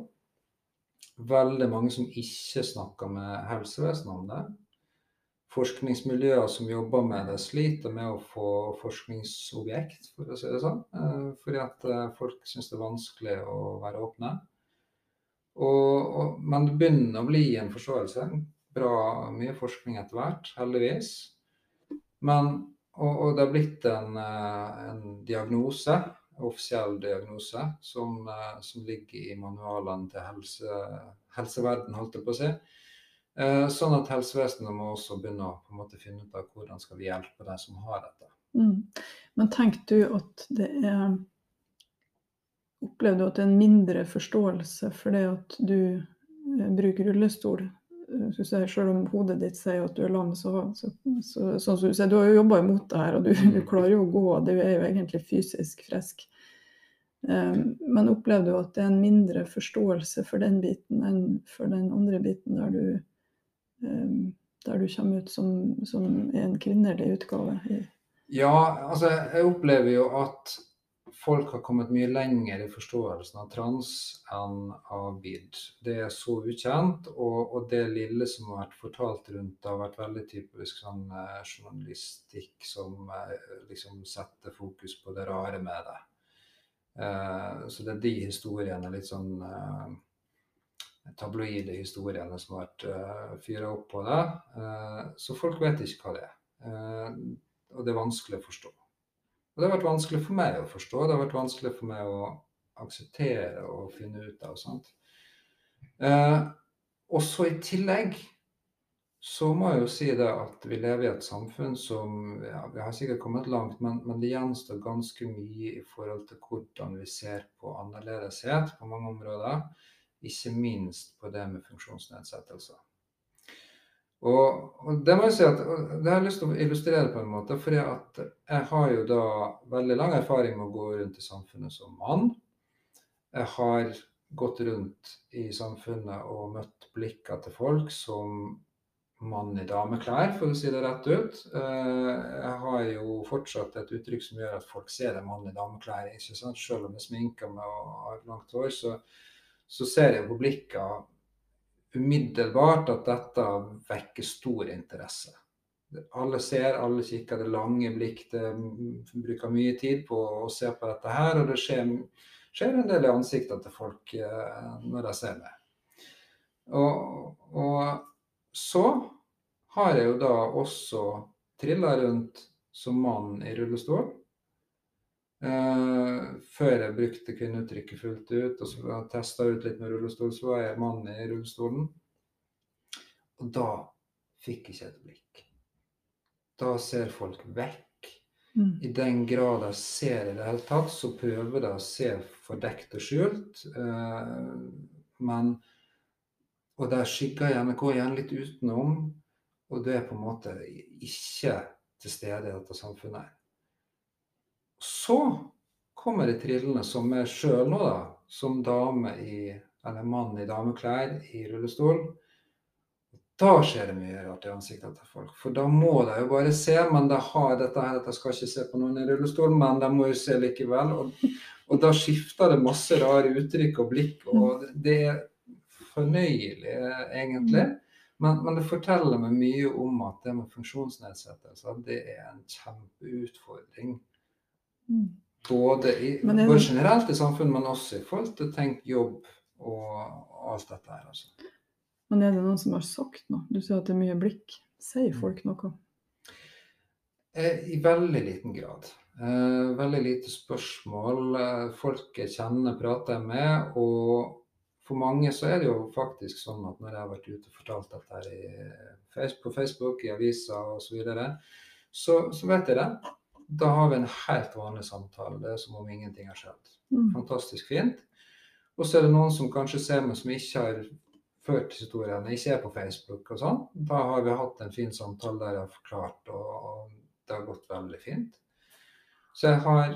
Veldig mange som ikke snakker med helsevesenet om det forskningsmiljøer som jobber med det, sliter med å få forskningsobjekt, for å si det sånn. Eh, fordi at eh, folk syns det er vanskelig å være åpne. Og, og, men det begynner å bli en forståelse. Bra mye forskning etter hvert, heldigvis. Men, og, og, det har blitt en, eh, en diagnose, offisiell diagnose, som, som, ligger i manualene til helse, helseverden, holdt jeg på å si Eh, sånn at helsevesenet må også begynne å på en måte finne ut av hvordan skal vi hjelpe de som har dette. Mm. Men tenker du at det er Opplever du at det er en mindre forståelse for det at du eh, bruker rullestol? Sier, selv om hodet ditt sier at du er lam, så, så, så, sånn som du sier, du har jo jobba imot det her, og du, du, mm. klarer jo å gå. Du er jo egentlig fysisk frisk. Um, men opplever du at det er en mindre forståelse for den biten enn for den andre biten, der du um, der du kommer ut som, som en kvinnelig utgave? Ja, altså jeg opplever jo at folk har kommet mye lenger i forståelsen av trans enn av bid. Det er så ukjent, og, og, det lille som har vært fortalt rundt det, har vært veldig typisk sånn eh, journalistikk som eh, liksom setter fokus på det rare med det. Eh, så det er de historiene litt sånn eh, tabloide historiene som har vært eh, fyra opp på det. Uh, så folk vet ikke hva det er. Og det er vanskelig å forstå. Og det har vært vanskelig for meg å forstå. Det har vært vanskelig for meg å akseptere og finne ut av. Sant? Eh, også i tillegg så må jeg jo si det at vi lever i et samfunn som ja, Vi har sikkert kommet langt, men, men, det gjenstår ganske mye i forhold til hvordan vi ser på annerledeshet på mange områder. Ikke minst på det med funksjonsnedsettelser. Og, og, det må jeg si at det har jeg lyst til å illustrere på en måte. For jeg har jo da veldig lang erfaring med å gå rundt i samfunnet som mann. Jeg har gått rundt i samfunnet og møtt blikka til folk som mann i dameklær, for å si det rett ut. Eh, jeg har jo fortsatt et uttrykk som gjør at folk ser en mann i dameklær. ikke sant? Selv om jeg sminker meg og har langt hår, så, så ser jeg på blikket umiddelbart at dette vekker stor interesse. Alle ser, alle kikker. Det lange blikk. Det bruker mye tid på å se på dette her. Og det skjer, skjer en del i ansiktet til folk eh, når de ser meg. Og, og, så har jeg jo da også trilla rundt som mann i rullestol. Uh, før jeg brukte kvinneuttrykket fullt ut, og så testa ut litt med rullestol, så var jeg mann i rullestolen. Og da fikk jeg ikke et blikk. Da ser folk vekk. Mm. I den grad de ser i det hele tatt, så prøver de å se fordekt og skjult. Uh, men Og der skygger gjerne, går gjerne litt utenom, og du er på en måte ikke til stede i dette samfunnet. Så kommer det trillende som meg sjøl nå, da, som dame i, eller mann i dameklær i rullestol. Da skjer det mye rart i ansiktet til folk. For da må de jo bare se. Men de har dette her at de skal ikke se på noen i rullestol, men de må jo se likevel. Og, og da skifter det masse rare uttrykk og blikk, og det er fornøyelig, egentlig. Men, men, det forteller meg mye om at det med funksjonsnedsettelser det er en kjempeutfordring. Mm. Både, i, det... både, generelt i samfunnet, men også i forhold til tenk jobb og, og alt dette her. Altså. Men er det noen som har sagt noe? Du sier at det er mye blikk. Sier mm. folk noe? Eh, I veldig liten grad. Eh, veldig lite spørsmål. Eh, folk jeg kjenner, prater jeg med. Og for mange så er det jo faktisk sånn at når jeg har vært ute og fortalt dette her på Facebook, i aviser osv., så, videre, så så vet jeg det. Da har vi en helt vanlig samtale. Det er som om ingenting har skjedd. Mm. Fantastisk fint. Og så er det noen som kanskje ser meg som ikke har ført historien, ikke er på Facebook og sånn. Da har vi hatt en fin samtale der jeg har forklart, og det har gått veldig fint. Så jeg har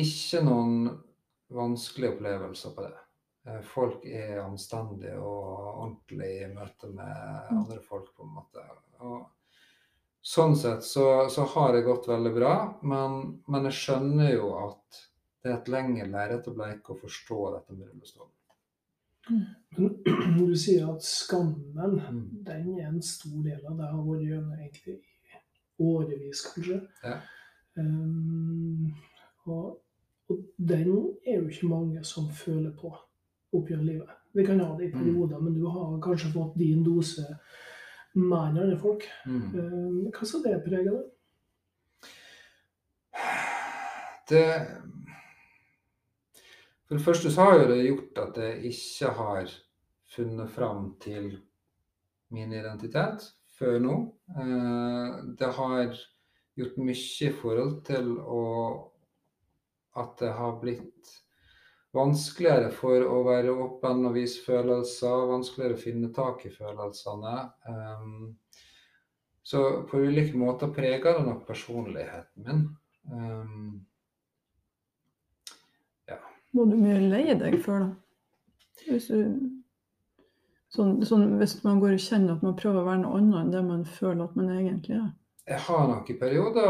ikke noen vanskelige opplevelser på det. Eh, folk er anstendige og ordentlige i møte med mm. andre folk, på en måte. Og sånn sett så, så, har det gått veldig bra, men, men, jeg skjønner jo at det er et lengre lerret å bleike å forstå dette med rullestol. Men du sier at skammen, mm. den er en stor del av det. har vært gjennom egentlig i årevis, kanskje. Ja. Um, og, og, den er jo ikke mange som føler på oppgjør livet. Vi kan ha det i perioder, mm. men du har kanskje fått din dose mer andre folk. Mm. Um, hva skal det prege deg? Det For det første så har det gjort at jeg ikke har funnet fram til min identitet før nå. Uh, det har gjort mye i forhold til å at det har blitt vanskeligere for å være åpen og vise følelser, vanskeligere å finne tak i følelsene. Um, så på ulike måter preger det nok personligheten min. Um, ja. Må du mye leie deg før, da? Hvis, du, sånn, sånn, hvis man går og kjenner at man prøver å være noe annet enn det man føler at man egentlig er? Jeg har nok i perioder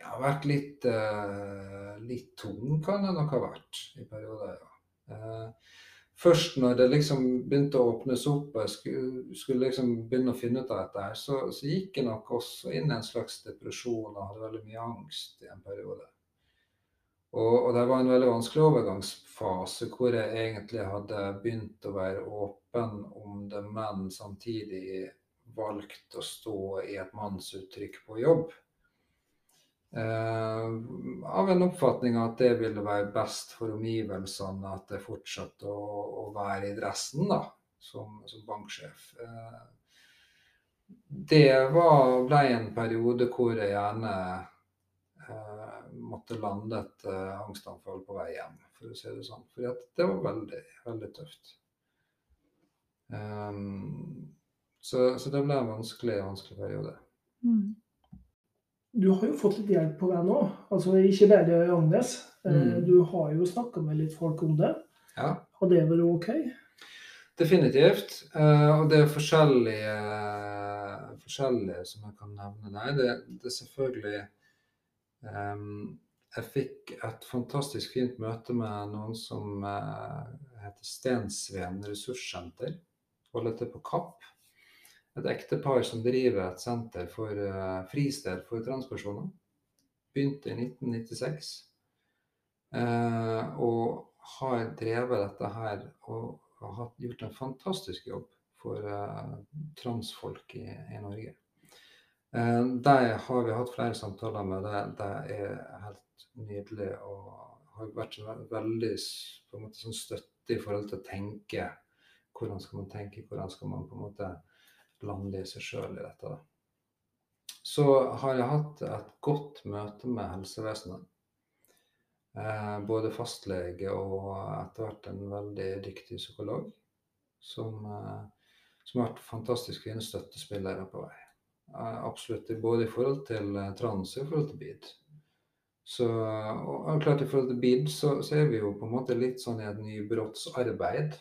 jeg har vært litt uh, litt tung kan det nok ha vært i perioder, ja. Eh, først når det liksom begynte å åpnes opp, og jeg skulle, skulle liksom begynne å finne ut av dette, her, så, så, gikk jeg nok også inn i en slags depresjon og hadde veldig mye angst i en periode. Og, og, det var en veldig vanskelig overgangsfase hvor jeg egentlig hadde begynt å være åpen om det, men samtidig valgt å stå i et mannsuttrykk på jobb. Eh, av en oppfatning at det ville være best for omgivelsene at jeg fortsatte å, å, være i dressen da, som, som banksjef. Eh, det var, ble en periode hvor jeg gjerne eh, måtte lande et eh, angstanfall på vei hjem, for å si det sånn. For det var veldig, veldig tøft. Um, så, så, det ble en vanskelig, vanskelig periode. Mm du har jo fått litt hjelp på vei nå. Altså ikke bare Agnes. Eh, mm. Du har jo snakka med litt folk om det. Ja. Har det vært OK? Definitivt. Uh, og det er forskjellige, forskjellige som jeg kan nevne der. Det, det er selvfølgelig um, Jeg fikk et fantastisk fint møte med noen som heter Stensveen ressurssenter. Holder til på Kapp et ektepar som driver et senter for uh, fristed for transpersoner. Begynte i 1996. Uh, eh, og har drevet dette her og har gjort en fantastisk jobb for uh, transfolk i, i, Norge. Uh, de har vi hatt flere samtaler med. Det, det er helt nydelig og har vært veldig på en måte, sånn støtte i forhold til å tenke. Hvordan skal man tenke, hvordan skal man på en måte lande i seg sjøl i dette. Så har jeg hatt et godt møte med helsevesenet. Eh, både fastlege og etter hvert en veldig dyktig psykolog. Som, eh, som har vært fantastisk fine støttespillere på vei. Eh, absolutt. Både i forhold til trans og i forhold til bid. Så, og klart I forhold til bid så, så, er vi jo på en måte litt sånn i et nybrottsarbeid.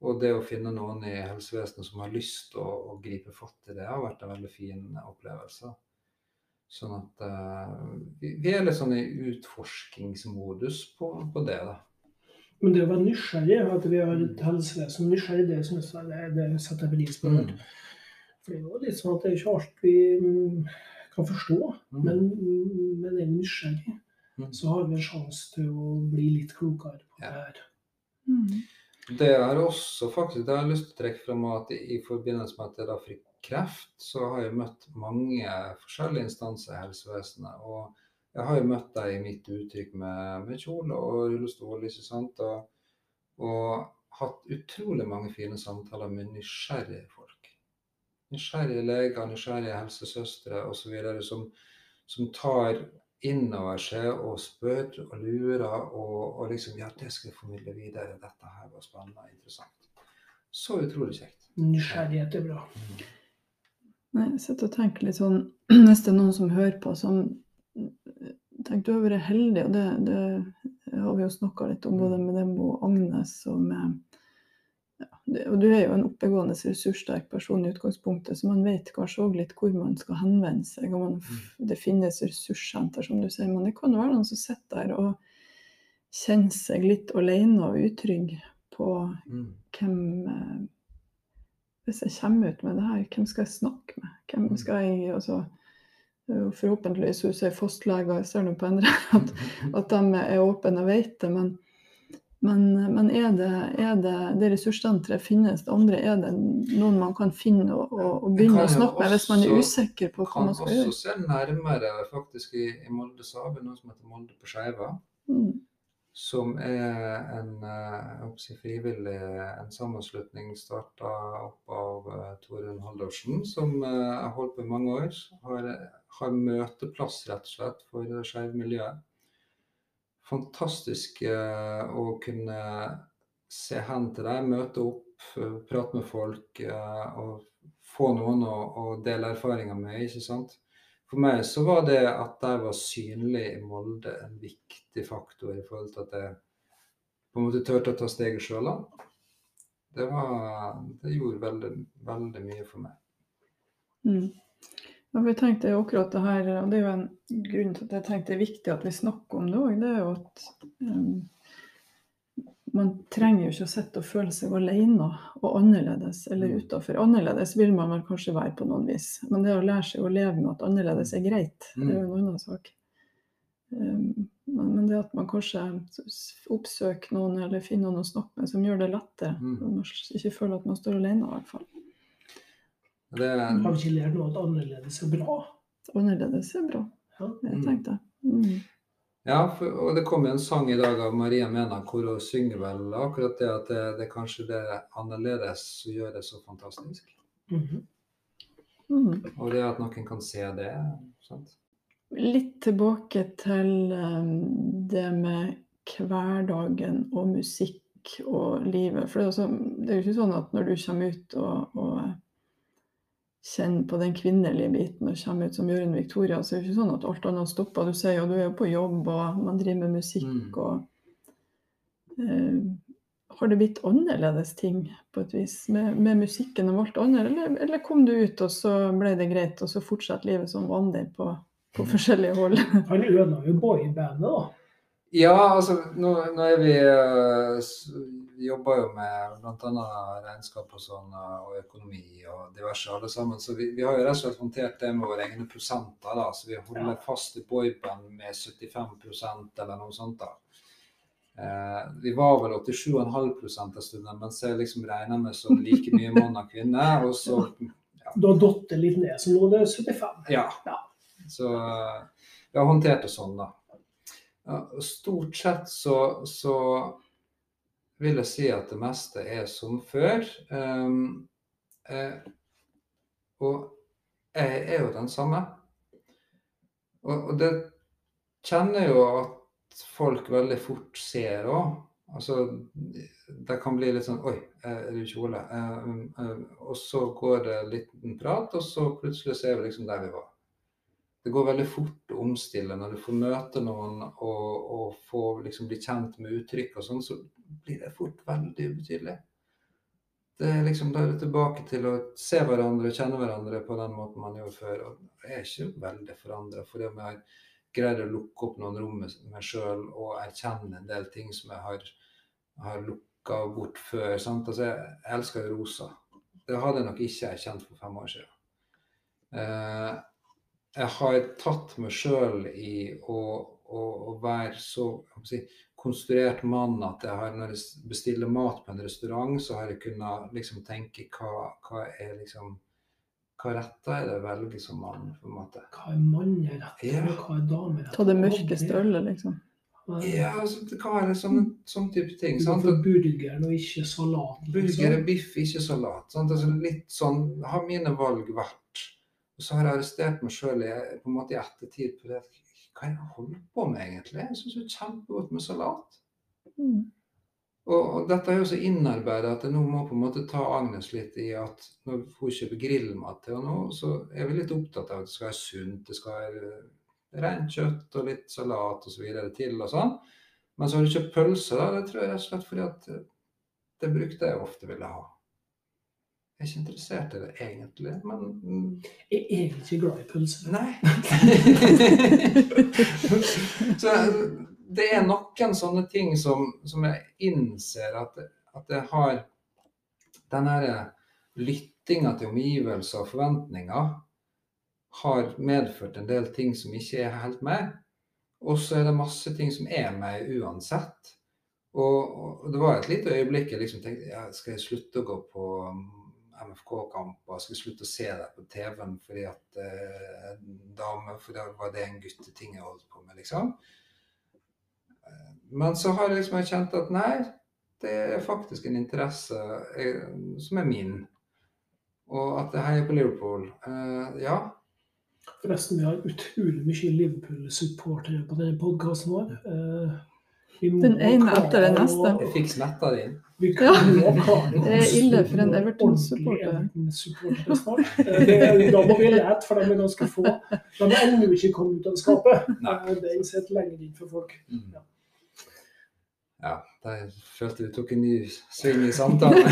Og det å finne noen i helsevesenet som har lyst til å, å, gripe fatt i det, har vært en veldig fin opplevelse. Sånn at uh, vi, vi, er litt sånn i utforskingsmodus på, på det. da. Men det å være nysgjerrig, at vi har et helsevesen nysgjerrig, det, det, det setter jeg pris på. Mm. For det er jo litt sånn at det er ikke alt vi mm, kan forstå. Mm. Men, men er vi nysgjerrig, mm. så har vi en sjanse til å bli litt klokere på det her. Mm. Det er også faktisk, det har jeg lyst til å trekke frem at i, forbindelse med at jeg fikk kreft, så har jeg møtt mange forskjellige instanser i helsevesenet. Og jeg har jo møtt deg i mitt uttrykk med, med kjole og rullestol, ikke sant. Og, og hatt utrolig mange fine samtaler med nysgjerrige folk nysgjerrige leger, nysgjerrige helsesøstre osv. Som, som tar inn over seg og spør og lurer og, og liksom Ja, det skal jeg formidle videre. Dette her var spennende og interessant. Så utrolig kjekt. Nysgjerrighet er bra. Mm. Nei, jeg sitter og tenker litt sånn Hvis det er noen som hører på, som tenker du har vært heldig, og det, det har vi jo snakka litt om både med dem og Agnes og med og du er jo en oppegående, ressurssterk person i utgangspunktet, så man vet kanskje òg litt hvor man skal henvende seg. man, mm. Det finnes ressurssenter, som du sier, men det kan være noen som sitter der og kjenner seg litt alene og utrygg på mm. hvem eh, Hvis jeg kommer ut med det her, hvem skal jeg snakke med? Hvem mm. skal jeg altså, Forhåpentligvis hos ei fastlege, jeg ser nå på andre at, at de er åpne og vet det. men men, men er, det, er det, det ressurssenteret finnes det andre? Er det noen man kan finne og, og, begynne å snakke med hvis man er usikker på hva man skal gjøre? Kan også se nærmere faktisk i, i Molde så har vi noe som heter Molde på Skeiva. Mm. Som er en eh, si, frivillig en sammenslutning starta opp av uh, Torunn Haldorsen, som uh, har holdt på i mange år. Har, har møteplass rett og slett for skeive miljøer fantastisk eh, å kunne se hen til deg, møte opp, eh, prate med folk eh, og få noen å, dele erfaringer med. ikke sant? For meg så var det at jeg var synlig i Molde en viktig faktor i forhold til at jeg på en måte turte å ta steget sjøl. Det, det gjorde veldig, veldig mye for meg. Mm. Vi tenkte akkurat det her, og det er jo en grunn til at jeg tenkte det er viktig at vi snakker om det òg. Det er jo at um, man trenger jo ikke å sitte og føle seg alene og annerledes eller mm. utafor. Annerledes vil man vel kanskje være på noen vis, men det å lære seg å leve med at annerledes er greit, det er jo en annen sak. Um, men, men, det at man kanskje oppsøker noen eller finner noen å snakke med som gjør det lettere. Mm. Man ikke føler at man står alene, i hvert fall. Det er... Har ikke lært noe at annerledes er bra? Annerledes er bra, ja. jeg tenkte mm. Ja, for, og det kom jo en sang i dag av Maria Mena hvor hun synger vel akkurat det at det, det er kanskje det annerledes som gjør det så fantastisk. Mm -hmm. mm. Og det at noen kan se det. sant? Litt tilbake til um, det med hverdagen og musikk og livet. For det det er jo ikke sånn at når du kommer ut og, og kjenne på den kvinnelige biten og komme ut som Jørund Victoria, så er det ikke sånn at alt annet stopper. Du sier jo du er jo på jobb, og man driver med musikk, mm. og eh, Har det blitt annerledes ting på et vis med, med musikken og alt annet, eller, eller, kom du ut, og så ble det greit, og så fortsatte livet som vanlig på, på mm. forskjellige hold? Han ødela jo boybandet, da. Ja, altså nå, nå er vi uh, jobber jo med bl.a. regnskap og sånn, og økonomi og diverse alle sammen. Så vi, vi, har jo rett og slett håndtert det med våre egne prosenter. da, Så vi holder ja. fast i boyband med 75% eller noe sånt. da. Eh, vi var vel 87,5 en stund, mens jeg liksom regner med som like mye mann og kvinne. Og så ja. Du har datt litt ned, så nå er det 75? Ja. ja. Så vi har håndtert det sånn, da. Stort sett så, så, vil jeg si at det meste er som før. Um, eh, og jeg er jo den samme. Og, og det kjenner jo at folk veldig fort ser òg. Altså, det kan bli litt sånn Oi, er du kjole? Uh, uh, og så går det en liten prat, og så plutselig så er vi liksom der vi var. Det går veldig fort å omstille når du får møte noen og, og får liksom bli kjent med uttrykk og sånn, så blir det fort veldig ubetydelig. Det er liksom, Da er det tilbake til å se hverandre og kjenne hverandre på den måten man gjorde før. og Jeg er ikke veldig forandra fordi om jeg har greid å lukke opp noen rom med meg sjøl og erkjenne en del ting som jeg har har lukka bort før. Sant? Altså, jeg elsker rosa. Det hadde jeg nok ikke erkjent for fem år siden. Eh, jeg har tatt meg sjøl i å, å, å, være så si, konstruert mann at jeg har, når jeg bestiller mat på en restaurant, så har jeg kunnet liksom tenke hva, hva er liksom hva retter er det å velge som mann? på en måte? Hva er manneretter, ja. hva er dameretter? Ta det mørkeste ølet, liksom. Ja, altså, det er det sånn, sånn type ting. Sant? For burgeren og ikke salat. Liksom. Burger og biff, ikke salat. Sant? Altså, litt sånn har mine valg vært. Og så har jeg arrestert meg sjøl på en måte i ettertid på det. Hva er det jeg holder på med, egentlig? Jeg syns er kjempegodt med salat. Mm. Og, og, dette er jo så innarbeida at jeg nå må på en måte ta Agnes litt i at når hun kjøper grillmat til henne, så er vi litt opptatt av at det skal være sunt. det skal være rent kjøtt og litt salat osv. til og sånn. Men så har du kjøpt pølse, da. Det tror jeg rett og slett fordi at eh, det brukte jeg ofte ville ha. Jeg er ikke interessert i det egentlig, men. Jeg er ikke glad i pølse. Nei. så det er noen sånne ting som, som jeg innser at, at jeg har den herre lyttinga til omgivelser og forventninger har medført en del ting som ikke er helt meg. Og så er det masse ting som er meg uansett. Og, og det var et lite øyeblikk jeg liksom tenkte ja, skal jeg slutte å gå på MFK-kamper? og jeg slutte å se det på TV-en fordi at eh, dame, for da var det en gutteting jeg holdt på med, liksom. Men så har jeg liksom kjent at nei, det er faktisk en interesse jeg, eh, som er min. Og at jeg heier på Liverpool. Eh, ja, Forresten, vi har utrolig mye Liverpool-supportere på denne podkasten vår. Eh, den ene etter den neste. Jeg fikk smetta di. Ja. Det er ille for en Everton-supporter. Eh, da må vi lete, for de er ganske få. De har ennå ikke kommet ut av skapet. Eh, det er sett lenger inn for folk. Mm. Ja. ja, jeg følte vi tok en ny sving i samtalen.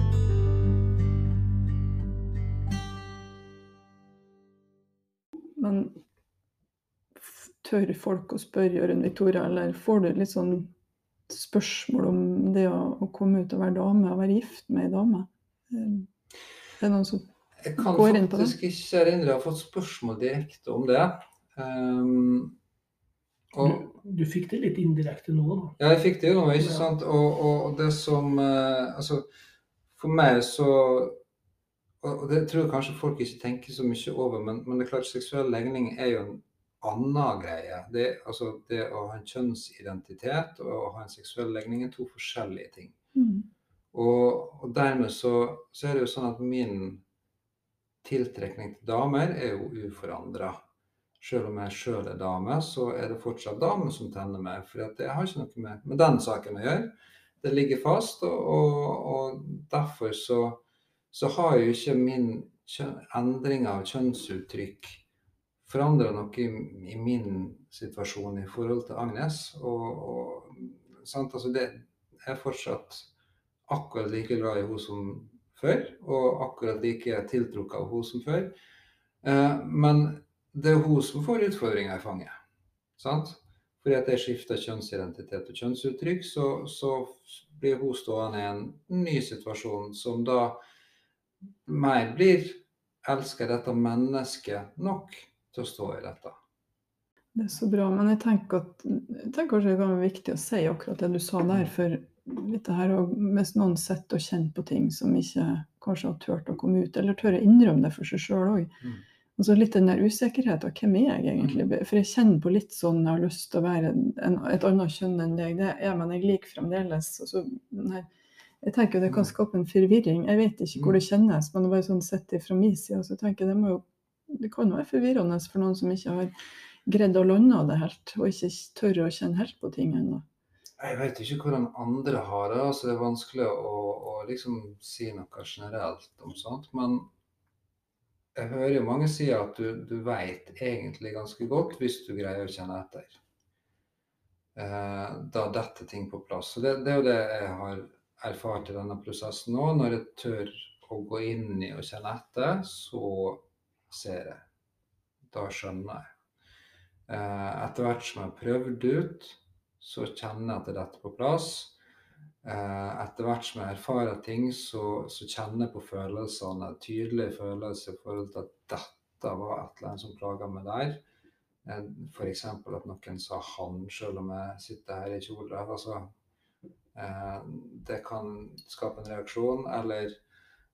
Men tør folk å spørre Jørund Victoria, eller får du litt sånn spørsmål om det å, å komme ut og være dame, og være gift med ei dame? Det er noen som går inn på det? Jeg kan faktisk ikke erindre jeg ha fått spørsmål direkte om det. Um, og, du, du, fikk det litt indirekte nå, da? Ja, jeg fikk det jo nå, ikke sant. Og, og det som uh, Altså, for meg så og det tror jeg kanskje folk ikke tenker så mye over, men, men det er klart seksuell legning er jo en annen greie. Det, altså, det å ha en kjønnsidentitet og å ha en seksuell legning er to forskjellige ting. Mm. Og, og, dermed så, så, er det jo sånn at min tiltrekning til damer er jo uforandra. Selv om jeg sjøl er dame, så er det fortsatt damer som tenner meg. For det har ikke noe med, med den saken å gjøre. Det ligger fast, og, og, og derfor så så har jo ikke min endring av kjønnsuttrykk forandra noe i, i, min situasjon i forhold til Agnes. Og, og altså det, er fortsatt akkurat like glad i henne som før, og akkurat like tiltrukket av henne som før. Eh, men det er hun som får utfordringer i fanget. Sant? Fordi at jeg skifter kjønnsidentitet og kjønnsuttrykk, så, så blir hun stående i en ny situasjon som da mer blir elsker dette mennesket nok til å stå i dette. Det er så bra. Men jeg tenker, at, jeg tenker kanskje det kan være viktig å si akkurat det du sa der. For litt det her Hvis noen sitter og kjenner på ting som ikke kanskje har turt å komme ut, eller tør å innrømme det for seg sjøl òg. Mm. Og så litt den der usikkerheten. Hvem er jeg egentlig? Mm. For jeg kjenner på litt sånn jeg har lyst til å være en, et annet kjønn enn deg. Det er men jeg liker fremdeles. Altså, nei, jeg tenker det kan mm. skape en forvirring. Jeg vet ikke hvor det kjennes, men det er bare sånn sett fra min side. Så tenker jeg det, må jo, det kan være forvirrende for noen som ikke har greid å lande det helt, og ikke tør å kjenne helt på ting ennå. Jeg vet ikke hvordan andre har det. altså Det er vanskelig å, å liksom si noe generelt om sånt. Men jeg hører jo mange si at du, du veit egentlig ganske godt hvis du greier å kjenne etter. Eh, da detter ting på plass. Og det, det, er jo det jeg har erfart i denne prosessen nå. Når jeg tør å gå inn i og kjenne etter, så ser jeg. Da skjønner jeg. Eh, etter hvert som jeg har prøvd ut, så kjenner jeg at det detter på plass. Eh, etter hvert som jeg erfarer ting, så, så kjenner jeg på følelsene. Tydelige følelser i forhold til at dette var et eller annet som plaga meg der. Eh, F.eks. at noen sa 'han' selv om jeg sitter her i kjole. Altså, det kan skape en reaksjon. Eller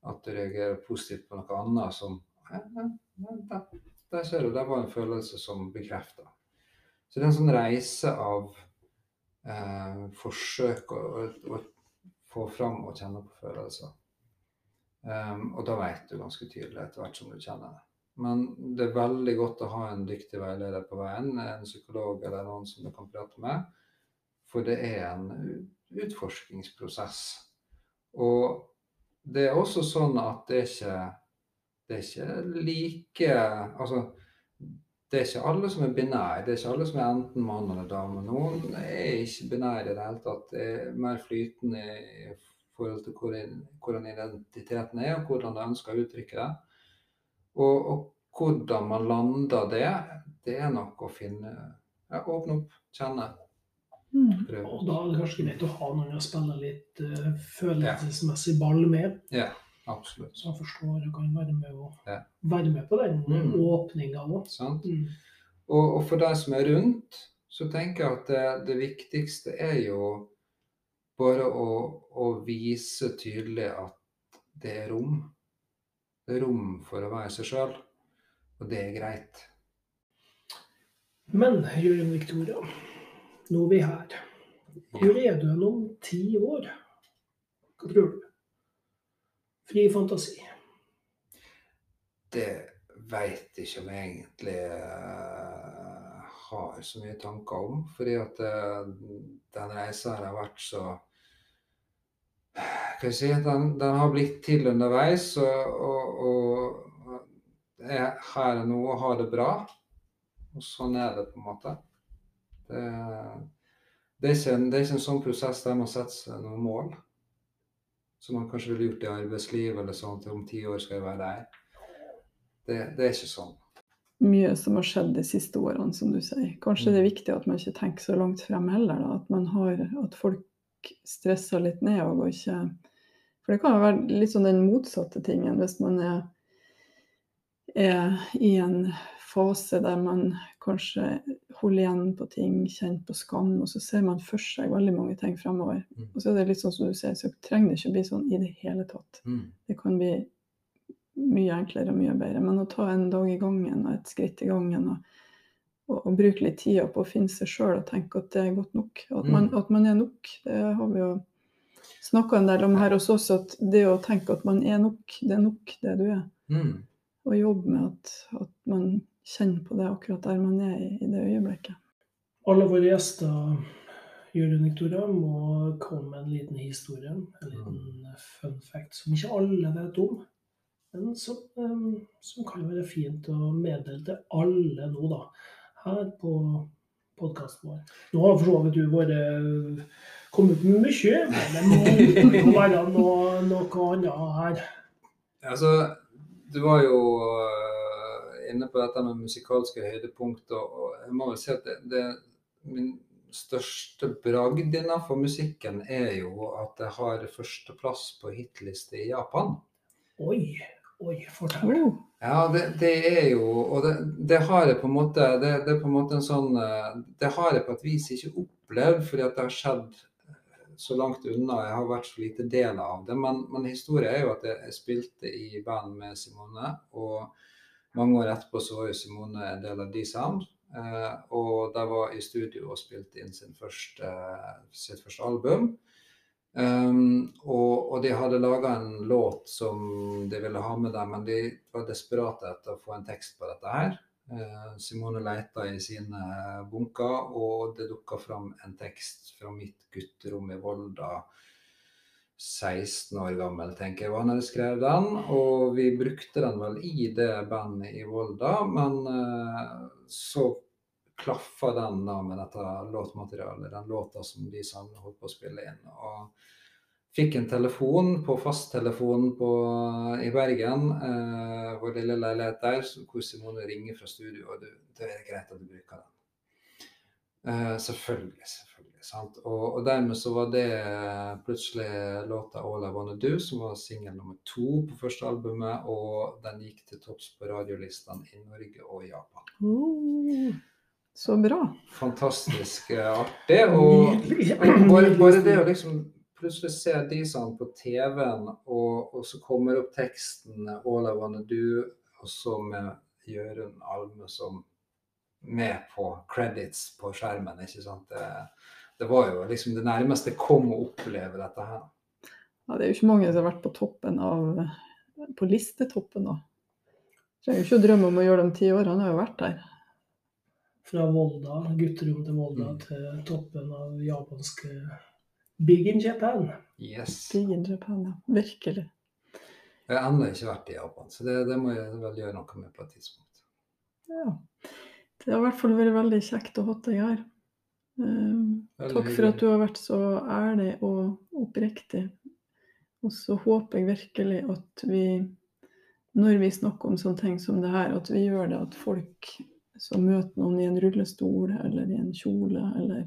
at du reagerer positivt på noe annet som Der ser du, det var en følelse som bekrefta. Så det er en sånn reise av eh, forsøk å, å, få fram og kjenne på følelser. Um, og da vet du ganske tydelig etter hvert som du kjenner det. Men det er veldig godt å ha en dyktig veileder på veien, en psykolog eller noen som du kan prate med. For det er en utforskingsprosess. Og det er også sånn at det er ikke, det er ikke like Altså det er ikke alle som er binære. Det er ikke alle som er enten mann eller dame. Noen er ikke binære i det hele tatt. Det er mer flytende i forhold til hvordan identiteten er, og hvordan de ønsker å uttrykke det. Og, og, hvordan man lander det, det er nok å finne ja, Åpne opp, kjenne. Mm. Og da er det kanskje greit å ha noen å spille litt uh, følelsesmessig ball med. Ja. Absolutt. Så han forstår og kan være med, og, ja. være med på den mm. åpninga òg. Mm. Og, og, for deg som er rundt, så tenker jeg at det, det viktigste er jo bare å, å, vise tydelig at det er rom. Det er rom for å være seg sjøl, og det er greit. Men Jørgen Victoria, nå er vi her. Hvor er du om ti år? Hva tror du? Fri fantasi. Det veit ikke om jeg egentlig uh, har så mye tanker om. Fordi at uh, den reisa har vært så Hva jeg si, den, den har blitt til underveis. Og, og, og jeg er her og har det bra. Og sånn er det på en måte. Det, det, er, ikke en, det er ikke en sånn prosess der man setter seg noen mål som man kanskje ville gjort i arbeidslivet eller sånn til om ti år skal jeg være der. Det, det, er ikke sånn. Mye som har skjedd de siste årene, som du sier. Kanskje det er mm. viktig at man ikke tenker så langt frem heller. Da. At, man har, at folk stresser litt ned og ikke For det kan jo være litt sånn den motsatte tingen hvis man er, er i en fase der man kanskje holde igjen på ting, kjenne på skam, og så ser man for seg veldig mange ting fremover. Mm. Og så er det litt sånn som du sier, så trenger det ikke bli sånn i det hele tatt. Mm. Det kan bli mye enklere og mye bedre. Men å ta en dag i gangen og et skritt i gangen og, og, og bruke litt tid på å finne seg sjøl og tenke at det er godt nok. At man, mm. at man er nok. Det har vi jo snakka en del om her hos oss, at det å tenke at man er nok, det er nok det du er. Mm. Og jobbe med at, at man kjenne på det akkurat der man er i, i det øyeblikket. Alle våre gjester Jørgen Victoria må komme med en liten historie, en liten fun fact som ikke alle vet om. Men som, som kan være fint å meddele til alle nå, da. Her på podkasten vår. Nå har for så vidt du vært kommet med mye, men det må være noe, noe annet her. Altså, du var jo inne på dette med musikalske høydepunkter. Og jeg må vel si at det, det min største bragd innenfor musikken er jo at jeg har førsteplass på hitliste i Japan. Oi, oi, fortell. Ja, det, det, er jo Og det, det, har jeg på en måte det, det, er på en måte en sånn Det har jeg på et vis ikke opplevd, fordi at det har skjedd så langt unna. Jeg har vært så lite del av det. Men, men historien er jo at jeg, jeg, spilte i band med Simone. Og mange år etterpå så var jo Simone en del av D-Sound. Eh, og de var i studio og spilte inn første, sitt første album. Um, og, og, de hadde laga en låt som de ville ha med dem, men de var desperate etter å få en tekst på dette her. Uh, Simone leita i sine bunker, og det dukka fram en tekst fra mitt gutterom i Volda. 16 år gammel, tenker jeg var når jeg skrev den. Og vi brukte den vel i det bandet i Volda, men uh, så klaffa den da med dette låtmaterialet, den låta som de sammen holdt på å spille inn. Og fikk en telefon på fasttelefonen i Bergen, eh, vår lille leilighet der, hvor Simone ringer fra studio, og du, det er greit at du bruker den. Eh, selvfølgelig, selvfølgelig. Sant? Og, og, dermed så var det plutselig låta 'All I Wanna Do', som var singel nummer to på første albumet, og den gikk til topps på radiolistene i Norge og Japan. Mm. Så bra. Fantastisk eh, artig. Og, og bare, bare, det å liksom plutselig se de sånn på TV-en, og, og, så kommer opp teksten 'All I Wanna Do', og så med Jørund Alme som med på credits på skjermen. ikke sant? Det, det var jo liksom det nærmeste kom å oppleve dette her. Ja, Det er jo ikke mange som har vært på toppen av på listetoppen, da. Trenger jo ikke å drømme om å gjøre de ti årene, han har jo vært der fra Volda, gutterom til Volda, mm. til toppen av japanske Big in Japan. Yes. Big in Japan, ja. Virkelig. Jeg har ennå ikke vært i Japan, så det, det, må jeg vel gjøre noe med på et tidspunkt. Ja. Det har i hvert fall vært veldig kjekt å ha deg her. Um, takk for at du har vært så ærlig og oppriktig. Og så håper jeg virkelig at vi, når vi snakker om sånne ting som det her, at vi gjør det at folk som møter noen i en rullestol eller i en kjole, eller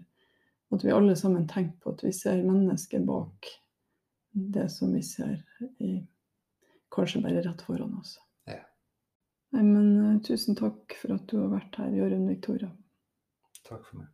at vi alle sammen tenker på at vi ser mennesker bak det som vi ser i, kanskje bare rett foran oss. Ja. Nei, men uh, tusen takk for at du har vært her, Jørund Victoria. Takk for meg.